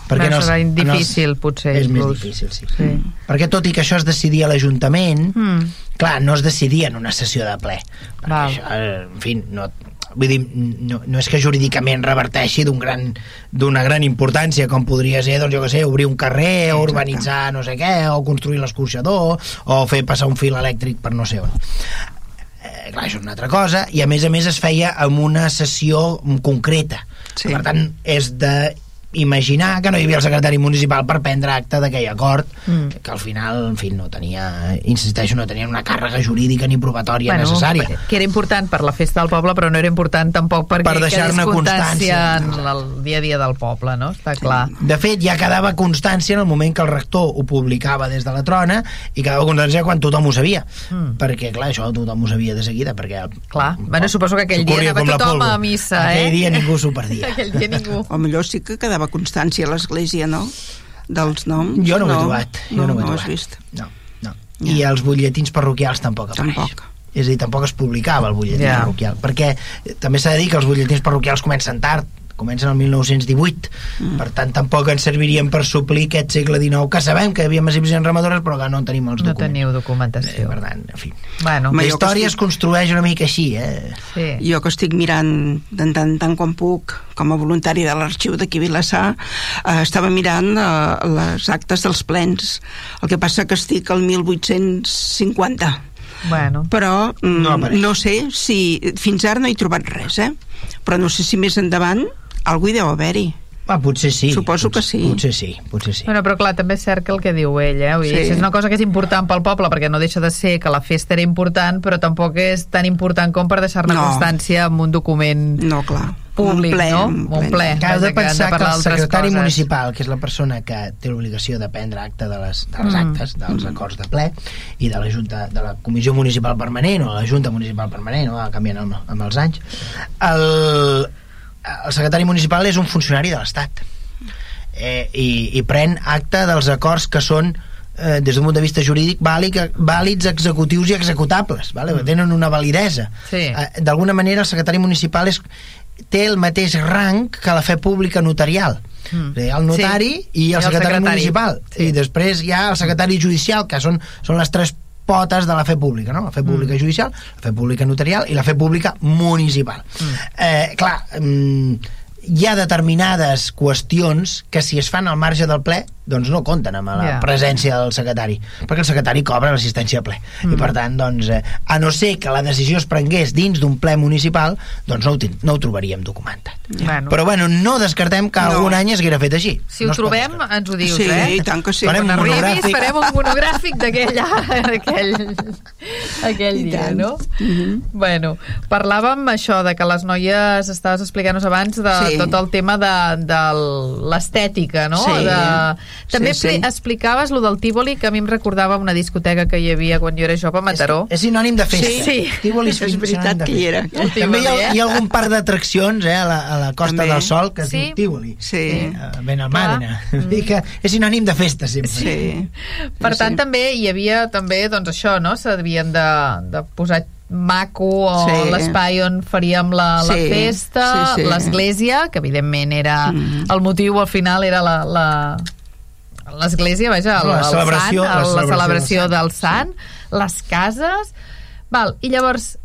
perquè, en els- serà els- difícil, potser, és més difícil, sí. Sí. perquè tot i que això es decidia a l'Ajuntament Mm. clar, no es decidia en una sessió de ple perquè Val. això, en fi, no, vull dir, no, no és que jurídicament reverteixi d'un gran d'una gran importància com podria ser, doncs jo que sé, obrir un carrer o urbanitzar no sé què, o construir l'escorxador o fer passar un fil elèctric per no sé on. Eh, clar, això és una altra cosa i a més a més es feia amb una sessió concreta. Sí. per tant és de imaginar que no hi havia el secretari municipal per prendre acte d'aquell acord Mm. que al final, en fi, no tenia insisteixo, no tenia una càrrega jurídica ni probatòria necessària Que era important per la festa del poble, però no era important tampoc perquè Per deixar-ne constància constància. en el dia a dia del poble, no? Està clar. De fet, ja quedava constància en el moment que el rector ho publicava des de la trona i quedava constància quan tothom ho sabia. Mm. Perquè, clar, això tothom ho sabia de seguida, perquè... Clar. Bueno, suposo que aquell dia anava tothom a missa, eh? Aquell dia ningú s'ho perdia. [LAUGHS] Aquell dia ningú. O millor sí que quedava constància a l'església, no? Dels noms. Jo no, ho he trobat. Jo no, no, ho he no trobat. has vist. No, no. Ja. I els butlletins parroquials tampoc apareix. Tampoc. És a dir, tampoc es publicava el butlletin Ja. parroquial. Perquè també s'ha de dir que els butlletins parroquials comencen tard, comencen el 1918 mm. per tant tampoc ens servirien per suplir aquest segle XIX que sabem que hi havia en ramadores però que no en tenim els No documents teniu eh, documentació. per tant, en fi Bueno, la història estic- es construeix una mica així eh? sí. Jo que estic mirant tant en tant quan puc, com a voluntari de l'arxiu d'aquí Vilassar, eh, estava mirant eh, les actes dels plens. El que passa que estic al 1850 Bueno, però mm, No apareix. no sé si fins ara no he trobat res eh? però no sé si més endavant algú hi deu haver-hi ah, potser sí Suposo que potser, sí. potser sí, potser sí. Bueno, però clar, també és cert que el que diu ell, eh? Vull dir, Sí. és una cosa que és important pel poble, perquè no deixa de ser que la festa era important, però tampoc és tan important com per deixar-ne No. constància en un document no, clar públic, un ple, no? un Un ple. que heu de que pensar que parlar el secretari coses. municipal, que és la persona que té l'obligació de prendre acte de les, de les Mm. actes, dels acords de ple, i de la Junta, de la Comissió Municipal Permanent o la Junta Municipal Permanent, no? canviant amb, amb els anys, el, el secretari municipal és un funcionari de l'Estat eh, i, i pren acte dels acords que són eh, des d'un punt de vista jurídic vàlid, vàlids, executius i executables vale? Mm. tenen una validesa Sí. eh, d'alguna manera el secretari municipal és, té el mateix rang que la fe pública notarial Mm. mm. el notari Sí. i el, I el secretari, secretari. municipal Sí. i després hi ha el secretari judicial que són, són les tres potes de la fe pública, no? La fe pública Mm. judicial, la fe pública notarial i la fe pública municipal. Mm. Eh, clar, mm, hi ha determinades qüestions que si es fan al marge del ple doncs no compten amb la Ja. presència del secretari perquè el secretari cobra l'assistència al ple Mm. i per tant, doncs, eh, a no ser que la decisió es prengués dins d'un ple municipal doncs no ho, no ho trobaríem documentat Bueno. però bueno, no descartem que No. algun any es haguera fet així Si no ho trobem, ens ho dius, sí, eh? i tant que sí Farem un monogràfic. farem un monogràfic d'aquell [LAUGHS] aquell, aquell I dia, tant. no? Mhm. Bueno, parlàvem això de que les noies, estaves explicant-nos abans de Sí. Tot el tema de, de l'estètica, no? Sí. De... També Sí, sí. expli- explicaves lo del Tívoli, que a mi em recordava una discoteca que hi havia quan jo era jove a Mataró. És, és sinònim de festa. Sí. Sí. Tívoli És sinònim veritat que hi era. El També hi ha, Tívoli, eh? hi ha algun parc d'atraccions eh, a, la, a la Costa També. del Sol que es Sí. diu Tívoli. Sí. Eh, Benalmàdena. Clar. Mm. Que és sinònim de festa, sempre. sí. Per Sí, tant, sí. també hi havia també, doncs això, no? S'havien de, de posar maco o Sí. l'espai on faríem la, la Sí, festa, sí, sí. l'església, que evidentment era... Mhm. El motiu al final era la... la l'església, vaja, el, La el celebració- sant, la el, la celebració celebració del del sant, les cases... Val, i llavors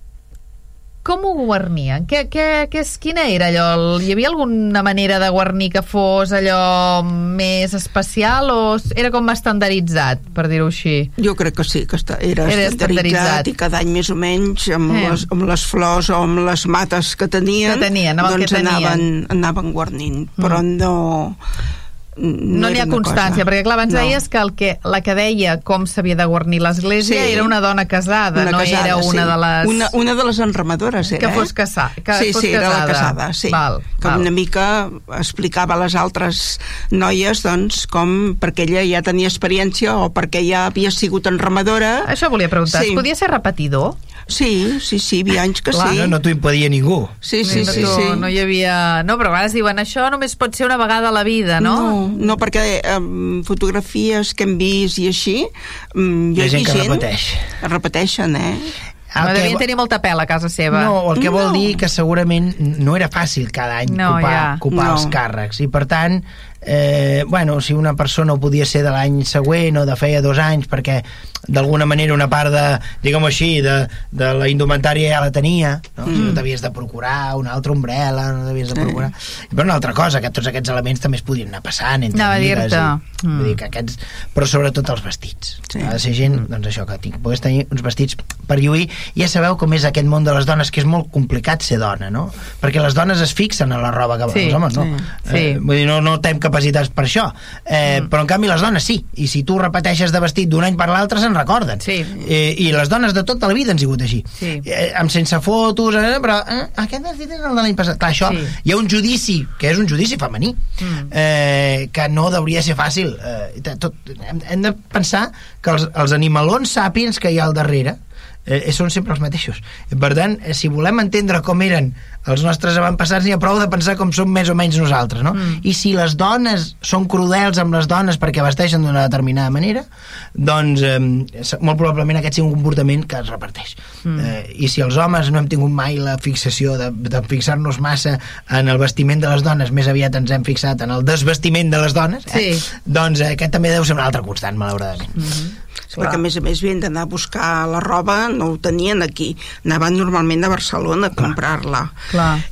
com ho guarnien? Què, què, què és, quina era allò? Hi havia alguna manera de guarnir que fos allò més especial o era com estandarditzat, per dir-ho així? Jo crec que sí, que era, Era estandarditzat, i cada any més o menys amb, Eh. les, amb les flors o amb les mates que tenien, Que tenien, doncs que tenien. Anaven, anaven guarnint, però no... No n'hi era ha constància, cosa- perquè clar, abans no. deies que, el que la que deia com s'havia de guarnir l'església Sí. era una dona casada, Una no casada, era una sí. de les... Una, una de les enramadores era, Que fos casa- que sí, fos sí, era la casada. casada, sí. Val, que val. una mica explicava a les altres noies, doncs, com perquè ella ja tenia experiència o perquè ja havia sigut enramadora. Això volia preguntar, Sí. es podia ser repetidor? Sí, sí, sí, hi havia anys que Clar. sí. No, no t'ho impedia ningú. Sí, sí, no, sí, tu- sí. no hi havia... No, però a vegades diuen això només pot ser una vegada a la vida, no? No, no perquè um, fotografies que hem vist i així, um, Hi ha gent que repeteix. Repeteixen, eh? No El que devien tenir molta pela a casa seva. No, el que vol No. dir que segurament no era fàcil cada any No, ocupar, ja. ocupar No. els càrrecs i per tant eh, bueno, si una persona ho podia ser de l'any següent o de feia dos anys perquè d'alguna manera una part de, diguem-ho així, de, de la indumentària ja la tenia, no? Mm. si no t'havies de procurar una altra ombrella, no t'havies de procurar... Però una altra cosa, que tots aquests elements també es podien anar passant entre a amigues. i- Mm. Dir que aquests... Però sobretot els vestits. Sí. Ha de ser gent, doncs això, que tinc, pogués tenir uns vestits per lluir. Ja sabeu com és aquest món de les dones, que és molt complicat ser dona, no? Perquè les dones es fixen en la roba que Sí, els homes, no? sí. Eh, vull dir, no, no tenim capacitats per això. Eh, Mm. Però en canvi les dones sí. I si tu repeteixes de vestit d'un any per l'altre se'n recorden. Sí. Eh, I les dones de tota la vida han sigut així. Sí. Eh, amb sense fotos, eh, però eh, aquest vestit és el de l'any passat. Clar, això, Sí. hi ha un judici, que és un judici femení, Mm. eh, que no hauria de ser fàcil. Eh, tot, hem, hem de pensar que els, els animalons sàpiens que hi ha al darrere eh, són sempre els mateixos. Per tant, eh, si volem entendre com eren els nostres avantpassats, n'hi ha prou de pensar com som més o menys nosaltres, no? Mm. I si les dones són crudels amb les dones perquè vesteixen d'una determinada manera, doncs eh, molt probablement aquest sigui un comportament que es reparteix. Mm. Eh, I si els homes no hem tingut mai la fixació de, de fixar-nos massa en el vestiment de les dones, més aviat ens hem fixat en el desvestiment de les dones, eh? Sí. doncs eh, aquest també deu ser un altre constant, malauradament. Mm -hmm. Perquè a més a més havien d'anar a buscar la roba, no ho tenien aquí, anaven normalment a Barcelona a comprar-la.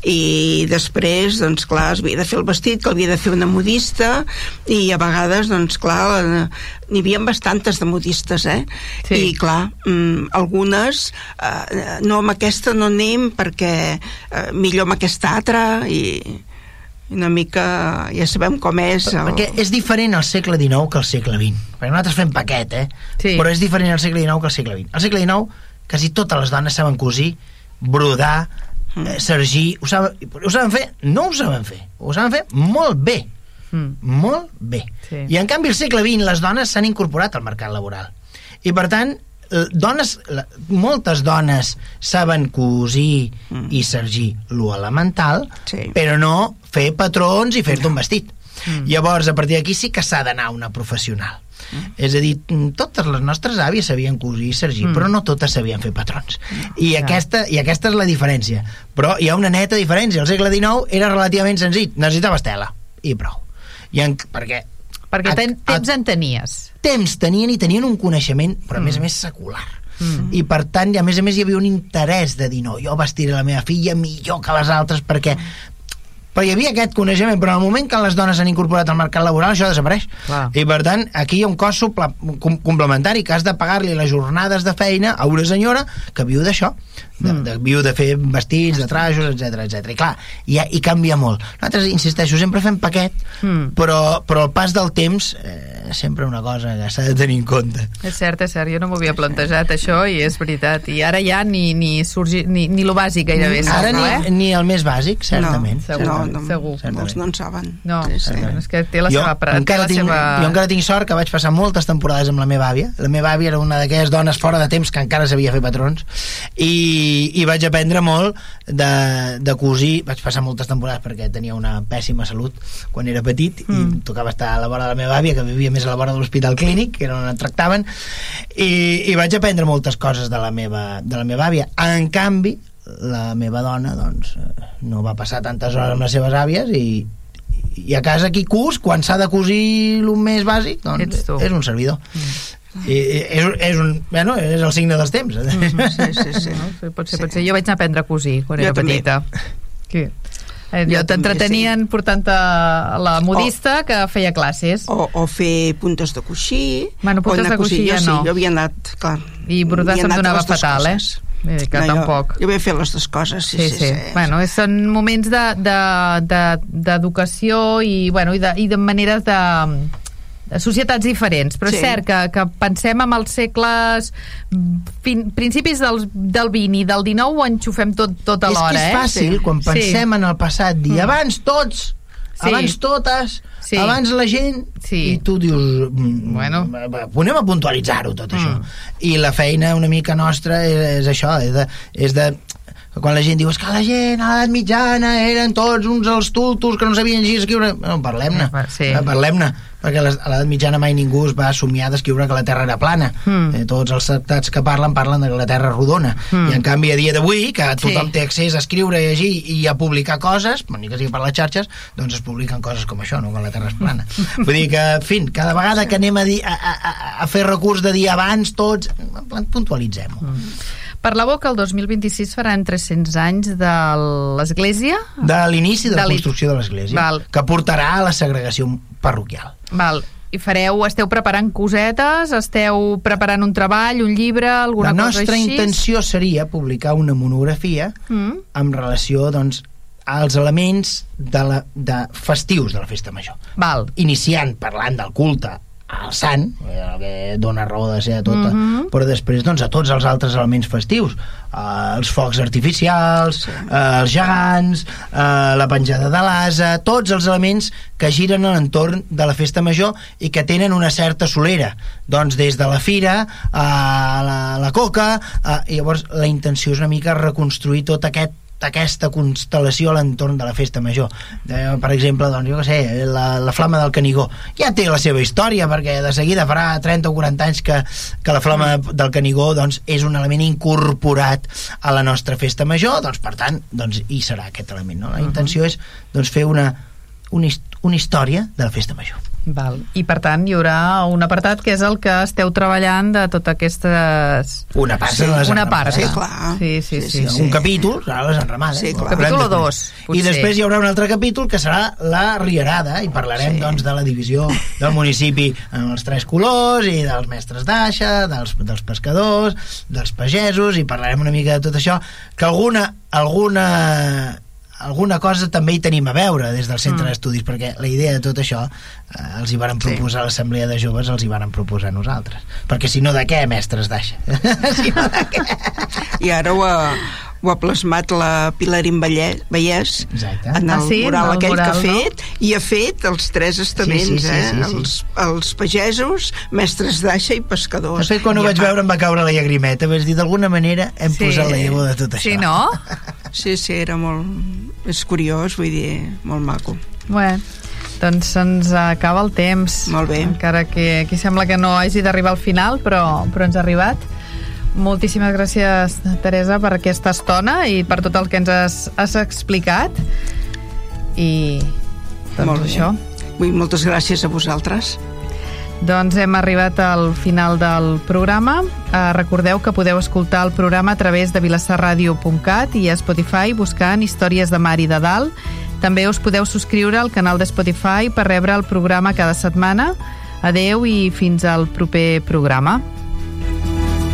I després, doncs clar, es havia de fer el vestit, que havia de fer una modista, i a vegades, doncs clar, eh, n'hi havia bastantes de modistes, eh? Sí. I clar, mm, algunes, eh, no, amb aquesta no anem perquè eh, millor amb aquesta altra, i una mica ja sabem com és el... Perquè és diferent al segle XIX que al segle XX. Perquè nosaltres fem paquet, eh? Sí. Però és diferent al segle XIX que al segle XX. Al segle XIX quasi totes les dones saben cosir, brodar, eh, sergir... Ho saben, ho saben fer? No ho saben fer. Ho saben fer molt bé. Mm. Molt bé. Sí. I en canvi al segle XX les dones s'han incorporat al mercat laboral. I per tant, dones, la- moltes dones saben cosir Mm. i sergir lo elemental, Sí. però no fer patrons i fer-te un vestit. Mm. Llavors, a partir d'aquí sí que s'ha d'anar una professional. És a dir, mm, totes les nostres àvies sabien cosir i sergir, Mm. però no totes sabien fer patrons. I, Clar. aquesta, I aquesta és la diferència. Però hi ha una neta diferència. Al segle XIX era relativament senzill. Necessitaves tela, i prou. I en, perquè Perquè a- ten, a- temps en tenies. temps tenien i tenien un coneixement, però a més a Mm. més secular. Mm. I per tant, a més a més hi havia un interès de dir, no, jo vestiré la meva filla millor que les altres perquè però hi havia aquest coneixement, però en el moment que les dones s'han incorporat al mercat laboral, això desapareix. Clar. I per tant, aquí hi ha un cost suple, com, complementari, que has de pagar-li les jornades de feina a una senyora que viu d'això, de, Mm. de, viu de fer vestits, de trajos, etc etc. I clar, i, i canvia molt. Nosaltres, insisteixo, sempre fem paquet, Mm. però, però el pas del temps eh, sempre una cosa que s'ha de tenir en compte. És cert, és cert, jo no m'ho havia plantejat això i és veritat, i ara ja ni, ni, surgi, ni, ni lo bàsic gairebé Ara no, ni, eh? ni el més bàsic, certament. No, Segur, no, certament. no, segur. Molts no en saben. No, Sí, sí. és que té la jo, seva... encara la tinc, seva... jo encara tinc sort que vaig passar moltes temporades amb la meva àvia. La meva àvia era una d'aquelles dones fora de temps que encara sabia fer patrons i, i vaig aprendre molt de, de cosir. Vaig passar moltes temporades perquè tenia una pèssima salut quan era petit Mm. i tocava estar a la vora de la meva àvia que vivia més a la vora de l'hospital clínic que era on et tractaven i, i vaig aprendre moltes coses de la meva, de la meva àvia. En canvi, la meva dona doncs, eh, no va passar tantes hores amb les seves àvies i, i a casa qui cus, quan s'ha de cosir el més bàsic, doncs és un servidor. Mm. I, és, és, un, bueno, és el signe dels temps. Mm, sí, sí, sí. [LAUGHS] No? Sí, pot ser, pot ser. Jo vaig anar a aprendre a cosir quan Jo era també. petita. [LAUGHS] Sí. Eh, Jo t'entretenien portant a la modista que feia classes. O, o fer puntes de coixí. Bueno, puntes o de cosir. coixí ja no. Sí, jo havia anat, clar. I havia se'm donava fatal, coses. eh? Vull dir que No, tampoc. Jo, jo havia fet les dues coses, sí, sí. sí, sí. Bueno, és- són moments d'educació de, de, d'educació i, bueno, i, de, i de maneres de, de societats diferents, però Sí. és cert que, que pensem en els segles fin, principis del, del 20 i del 19 ho enxufem tot, tot és que és eh? fàcil, Sí. quan pensem en el passat, dir Mm. abans tots, Sí. abans totes, Sí. abans la gent, Sí. i tu dius... mm, Bueno. Anem a puntualitzar-ho, tot això. Mm. I la feina una mica nostra és, és això, és de, és de quan la gent diu és que la gent a l'edat mitjana eren tots uns els tultos que no sabien llegir i escriure bueno, parlem-ne, Eh, sí. eh, parlem-ne perquè a l'edat mitjana mai ningú es va somiar d'escriure que la Terra era plana. Mm. eh, tots els tractats que parlen parlen de que la Terra és rodona. Mm. i en canvi a dia d'avui que tothom Sí. té accés a escriure, a llegir i a publicar coses, ni que sigui per les xarxes doncs es publiquen coses com això, no? Que la Terra és plana. [LAUGHS] Vull dir que, en fi, cada vegada que anem a, dir, a, a, a- fer recurs de dir abans tots, puntualitzem-ho Per la boca, el 2026 faran 300 anys de l'Església. de l'inici de la De l'in- construcció de l'església que portarà a la segregació parroquial Val. I fareu, esteu preparant cosetes, esteu preparant un treball, un llibre, alguna la cosa nostra així? intenció seria publicar una monografia Mm? en relació doncs, als elements de, la, de festius de la festa major Val. iniciant parlant del culte al sant, eh, el que dona raó de ser a tota, Mhm. però després doncs, a tots els altres elements festius eh, els focs artificials eh, els gegants eh, la penjada de l'asa tots els elements que giren a l'entorn de la festa major i que tenen una certa solera doncs des de la fira a la, la coca eh, i llavors la intenció és una mica reconstruir tot aquest aquesta constel·lació a l'entorn de la festa major. Eh, per exemple, doncs, jo què sé la, la flama del Canigó. Ja té la seva història perquè de seguida farà 30 o 40 anys que, que la flama del Canigó doncs, és un element incorporat a la nostra festa major. Doncs per tant, doncs, hi serà aquest element no? la intenció és doncs, fer una, una, una història de la festa major Val. I per tant hi haurà un apartat que és el que esteu treballant de totes aquestes... una part Sí, una part. Sí, clar. Sí, sí, sí. Sí, sí, un capítol serà les enramades Sí, clar. Capítol o dos, i potser. després hi haurà un altre capítol que serà la Rierada i parlarem Sí. doncs, de la divisió del municipi en els tres colors i dels mestres d'aixa dels, dels pescadors, dels pagesos i parlarem una mica de tot això que alguna, alguna alguna cosa també hi tenim a veure des del centre Mm. d'estudis perquè la idea de tot això eh, els hi varen Sí. proposar a l'assemblea de joves els hi varen proposar a nosaltres perquè si no de què mestres d'aixa [LAUGHS] si no de què I ara ho ho ha plasmat la Pilarín Vallès, Vallès Exacte. en el Ah, sí? mural En el aquell mural, que ha fet i ha fet els tres estaments Sí, sí, sí, eh? sí, sí. Els, els pagesos, mestres d'aixa i pescadors De fet, quan ho I a vaig veure em va caure la llagrimeta. Vaig dir, d'alguna manera hem Sí. posat la llavor de tot això. Sí, no? Sí, sí, era molt... És curiós, vull dir, molt maco. Bueno, doncs se'ns acaba el temps. Molt bé. Encara que aquí sembla que no hagi d'arribar al final, però, però ens ha arribat. Moltíssimes gràcies, Teresa, per aquesta estona i per tot el que ens has, has explicat. I doncs Molt bé. això. Vull moltes gràcies a vosaltres. Doncs hem arribat al final del programa. Eh, recordeu que podeu escoltar el programa a través de vilassarradio.cat i a Spotify buscant Històries de Mar i de Dalt. També us podeu subscriure al canal de Spotify per rebre el programa cada setmana. Adeu i fins al proper programa.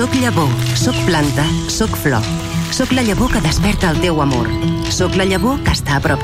Soc llavor, soc planta, soc flor. Soc la llavor que desperta el teu amor. Soc la llavor que està a prop